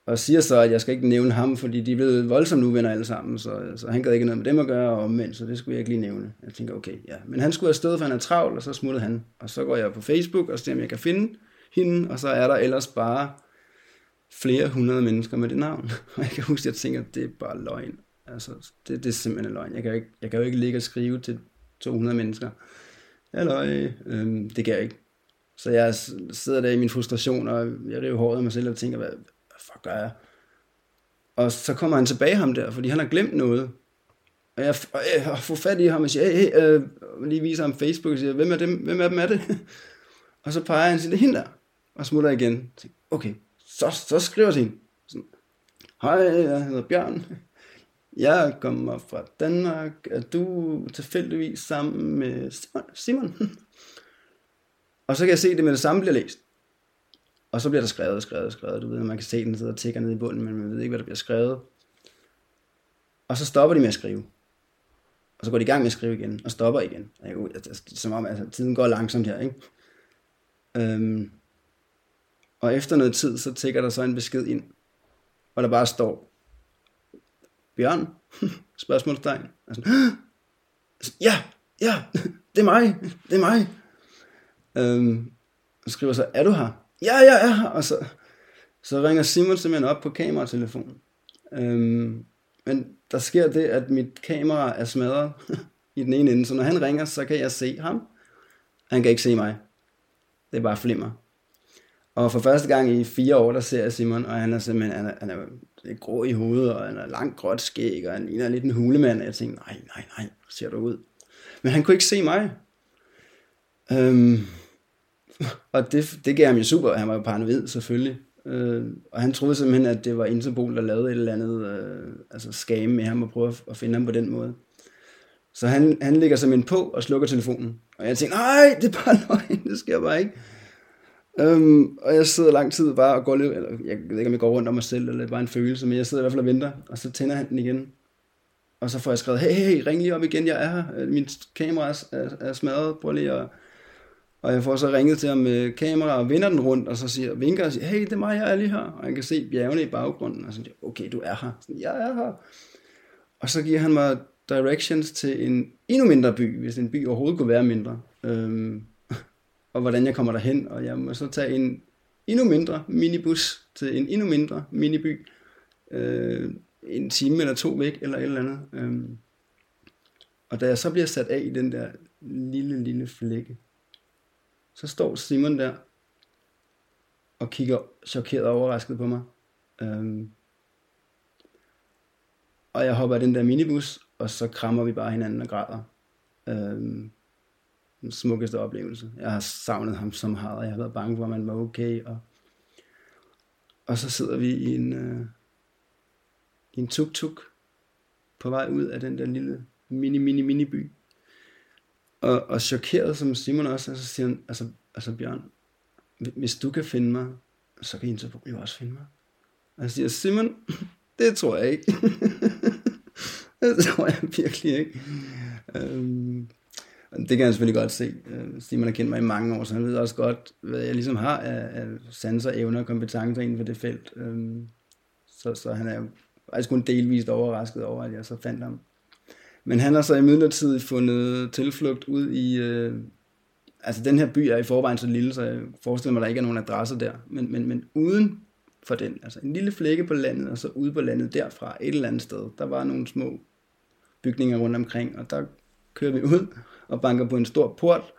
og siger så, at jeg skal ikke nævne ham, fordi de er blevet voldsomt uvenner alle sammen, så, så han gad ikke noget med dem at gøre, og omvendt, så det skulle jeg ikke lige nævne. Jeg tænker, okay, ja. Men han skulle afsted, for han er travl, og så smuttede han. Og så går jeg på Facebook og ser, om jeg kan finde hende, og så er der ellers bare flere hundrede mennesker med det navn. [LAUGHS] Og jeg kan huske, at jeg tænker, at det er bare løgn. Altså, det, det er simpelthen løgn. Jeg kan, jo ikke, jeg kan jo ikke ligge og skrive til 200 mennesker. Halløj, øh, øhm, det kan jeg ikke. Så jeg sidder der i min frustration, og jeg river håret af mig selv og tænker, hvad, hvad fuck gør jeg? Og så kommer han tilbage ham der, fordi han har glemt noget. Og jeg, og jeg får fat i ham og siger, hey, hey, øh, lige viser ham Facebook og siger, hvem er dem, hvem er dem er det? [LAUGHS] og så peger han sig, det er hende der. Og smutter igen. Okay, så, så skriver jeg til hende. Sådan, Hej, jeg hedder Bjørn. Jeg kommer fra Danmark. Er du tilfældigvis sammen med Simon? [LAUGHS] Og så kan jeg se, at det med det samme bliver læst. Og så bliver der skrevet og skrevet og skrevet. Du ved, man kan se, den sidder og tigger ned i bunden, men man ved ikke, hvad der bliver skrevet. Og så stopper de med at skrive. Og så går de i gang med at skrive igen, og stopper igen. Som om altså, tiden går langsomt her, ikke? Øhm, og efter noget tid, så tigger der så en besked ind, hvor der bare står, Bjørn? [LAUGHS] Spørgsmålstegn. Altså, ja, ja, det er mig, det er mig. Øhm, og skriver så, er du her? Ja, ja, ja. Og så, så ringer Simon simpelthen op på kameratelefonen. Øhm, men der sker det, at mit kamera er smadret [LAUGHS] i den ene ende, så når han ringer, så kan jeg se ham. Han kan ikke se mig. Det er bare flimmer. Og for første gang i fire år, der ser jeg Simon, og han er simpelthen, han er, han er lidt grå i hovedet, og han er langt gråt skæg, og han ligner lidt en hulemand, og jeg tænkte, nej, nej, nej, ser du ud. Men han kunne ikke se mig. Øhm, [LAUGHS] og det, det gav ham jo super, han var jo paranoid selvfølgelig. Øh, og han troede simpelthen, at det var Interpol, der lavede et eller andet øh, altså skame med ham og prøve at, at finde ham på den måde. Så han, han ligger simpelthen på og slukker telefonen. Og jeg tænkte, nej, det er bare løgn, det sker bare ikke. Øhm, og jeg sidder lang tid bare og går lidt, eller jeg ved ikke, om jeg går rundt om mig selv, eller det er bare en følelse, men jeg sidder i hvert fald og venter, og så tænder han den igen. Og så får jeg skrevet, hey, hey, ring lige op igen, jeg er her, øh, min kamera er, er, er smadret, prøv lige at... Og jeg får så ringet til ham med kamera og vender den rundt, og så siger, vinker og siger, hey, det er mig, jeg er lige her. Og jeg kan se bjergene i baggrunden, og så siger, okay, du er her. Så, jeg er her. Og så giver han mig directions til en endnu mindre by, hvis en by overhovedet kunne være mindre. Øhm, og hvordan jeg kommer derhen, og jeg må så tage en endnu mindre minibus til en endnu mindre miniby, øh, en time eller to væk, eller et eller andet. Øh. Og da jeg så bliver sat af i den der lille, lille flække, så står Simon der, og kigger chokeret og overrasket på mig. Øh. Og jeg hopper af den der minibus, og så krammer vi bare hinanden og græder. Øh den smukkeste oplevelse. Jeg har savnet ham så meget, og jeg har været bange for, at man var okay. Og, og så sidder vi i en, øh, i en tuk-tuk på vej ud af den der lille mini, mini, mini by. Og, og chokeret som Simon også, så siger han, altså, altså Bjørn, hvis du kan finde mig, så kan Interpol jo også finde mig. Og jeg siger, Simon, [LAUGHS] det tror jeg ikke. [LAUGHS] det tror jeg virkelig ikke. øhm, det kan han selvfølgelig godt se. Øh, Simon har kendt mig i mange år, så han ved også godt, hvad jeg ligesom har af, af sanser, evner og kompetencer inden for det felt. Øhm, så, så han er jo faktisk kun delvist overrasket over, at jeg så fandt ham. Men han har så i midlertid fundet tilflugt ud i... Øh, altså den her by er i forvejen så lille, så jeg forestiller mig, at der ikke er nogen adresser der. Men, men, men uden for den, altså en lille flække på landet, og så ude på landet derfra, et eller andet sted, der var nogle små bygninger rundt omkring, og der kører vi ud og banker på en stor port,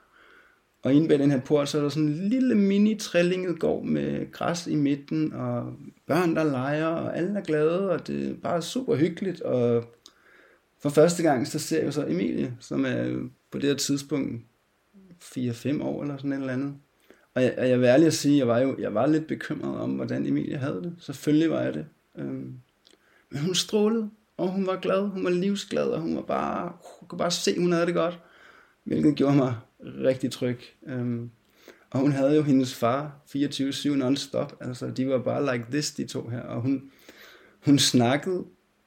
og inde bag den her port, så er der sådan en lille mini trillinget gård med græs i midten, og børn, der leger, og alle er glade, og det er bare super hyggeligt. Og for første gang, så ser jeg så Emilie, som er på det her tidspunkt 4-5 år eller sådan et eller andet. Og jeg, og jeg vil ærlig at sige, jeg var jo jeg var lidt bekymret om, hvordan Emilie havde det. Selvfølgelig var jeg det. Øhm, men hun strålede, og hun var glad, hun var livsglad, og hun var bare, hun kunne bare se, hun havde det godt. Hvilket gjorde mig rigtig tryg. Øhm, og hun havde jo hendes far 24-7 non-stop. Altså, de var bare like this, de to her. Og hun, hun snakkede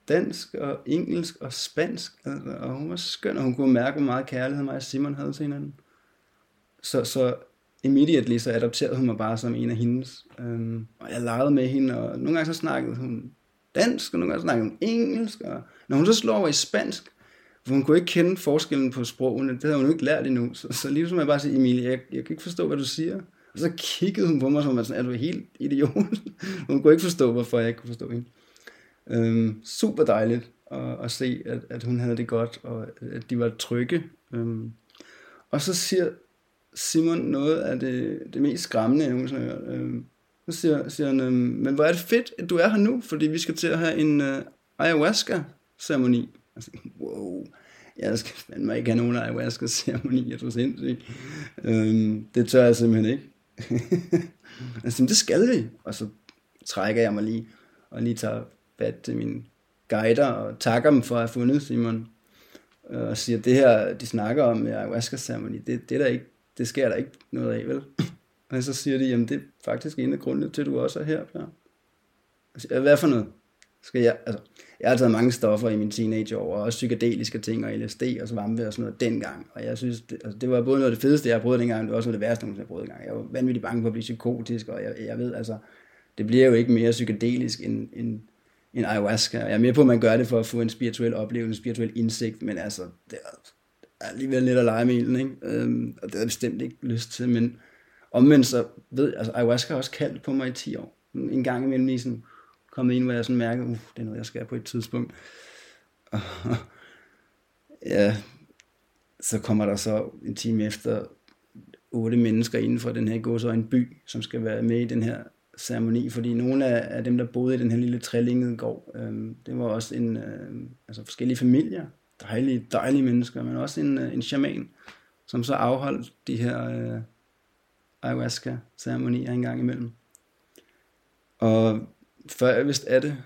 dansk og engelsk og spansk. Altså, og hun var skøn, og hun kunne mærke, hvor meget kærlighed mig og Simon havde til hinanden. Så, så immediately så adopterede hun mig bare som en af hendes. Øhm, og jeg legede med hende, og nogle gange så snakkede hun dansk, og nogle gange snakkede hun engelsk. Og når hun så slår over i spansk, for hun kunne ikke kende forskellen på sprogene. Det havde hun jo ikke lært endnu. Så, så lige som jeg bare siger, Emilie, jeg, jeg kan ikke forstå, hvad du siger. Og så kiggede hun på mig, som sådan, er du helt idiot? [LAUGHS] hun kunne ikke forstå, hvorfor jeg ikke kunne forstå hende. Øhm, super dejligt at, at se, at, at hun havde det godt, og at de var trygge. Øhm, og så siger Simon noget af det, det mest skræmmende, jeg nogensinde har hørt. Øhm, så siger, siger han, øhm, men hvor er det fedt, at du er her nu, fordi vi skal til at have en øh, ayahuasca-ceremoni. Altså, wow, jeg skal fandme ikke have nogen ayahuasca-ceremoni, jeg tror sindssygt. Øhm, det tør jeg simpelthen ikke. [LAUGHS] altså, det skal vi. Og så trækker jeg mig lige, og lige tager fat til mine guider, og takker dem for at have fundet Simon. Øh, og siger, det her, de snakker om med ayahuasca-ceremoni, det, det, der ikke, det sker der ikke noget af, vel? [LAUGHS] Og så siger de, jamen det er faktisk en af grundene til, at du også er her, Bjørn. siger, hvad for noget? Skal jeg, altså, jeg har taget mange stoffer i min teenageår, og også psykedeliske ting, og LSD og svampe og sådan noget dengang. Og jeg synes, det, altså, det var både noget af det fedeste, jeg har prøvet dengang, det var også noget af det værste, jeg har prøvet dengang. Jeg var vanvittigt bange for at blive psykotisk, og jeg, jeg ved, altså, det bliver jo ikke mere psykedelisk end, end, end ayahuasca. Jeg er med på, at man gør det for at få en spirituel oplevelse, en spirituel indsigt, men altså, det er alligevel lidt at lege med ilden, ikke? Øhm, og det har jeg bestemt ikke lyst til, men omvendt så ved, altså ayahuasca har også kaldt på mig i 10 år. En gang imellem i sådan, kommet ind, hvor jeg sådan mærker, uh, det er noget, jeg skal på et tidspunkt. Og, [LAUGHS] ja, så kommer der så en time efter otte mennesker inden for den her gåsøjne by, som skal være med i den her ceremoni, fordi nogle af, af dem, der boede i den her lille trillingede gård, øh, det var også en, øh, altså forskellige familier, dejlige, dejlige mennesker, men også en, øh, en shaman, som så afholdt de her øh, ayahuasca-ceremonier en gang imellem. Og før jeg vidste af det,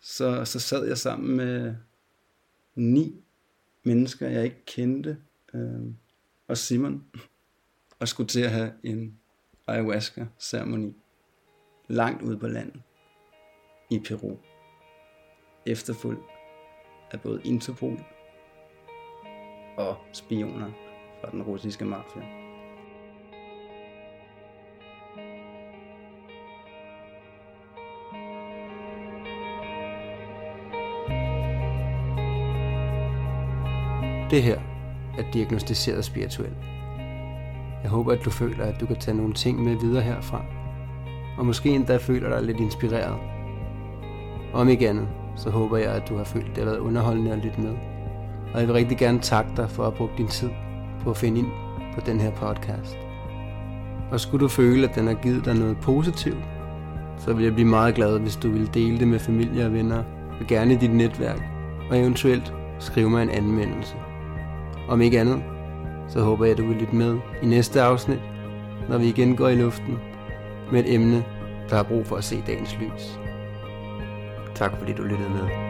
så, så sad jeg sammen med ni mennesker, jeg ikke kendte, øh, og Simon, og skulle til at have en ayahuasca-ceremoni langt ude på landet i Peru, efterfulgt af både Interpol og spioner fra den russiske mafia.
Det her er diagnostiseret spirituelt. Jeg håber, at du føler, at du kan tage nogle ting med videre herfra. Og måske endda føler dig lidt inspireret. Om ikke andet, så håber jeg, at du har følt, at det har været underholdende at lytte med. Og jeg vil rigtig gerne takke dig for at have brugt din tid på at finde ind på den her podcast. Og skulle du føle, at den har givet dig noget positivt, så vil jeg blive meget glad, hvis du vil dele det med familie og venner, og gerne i dit netværk, og eventuelt skrive mig en anmeldelse. Om ikke andet, så håber jeg, at du vil lytte med i næste afsnit, når vi igen går i luften med et emne, der har brug for at se dagens lys. Tak fordi du lyttede med.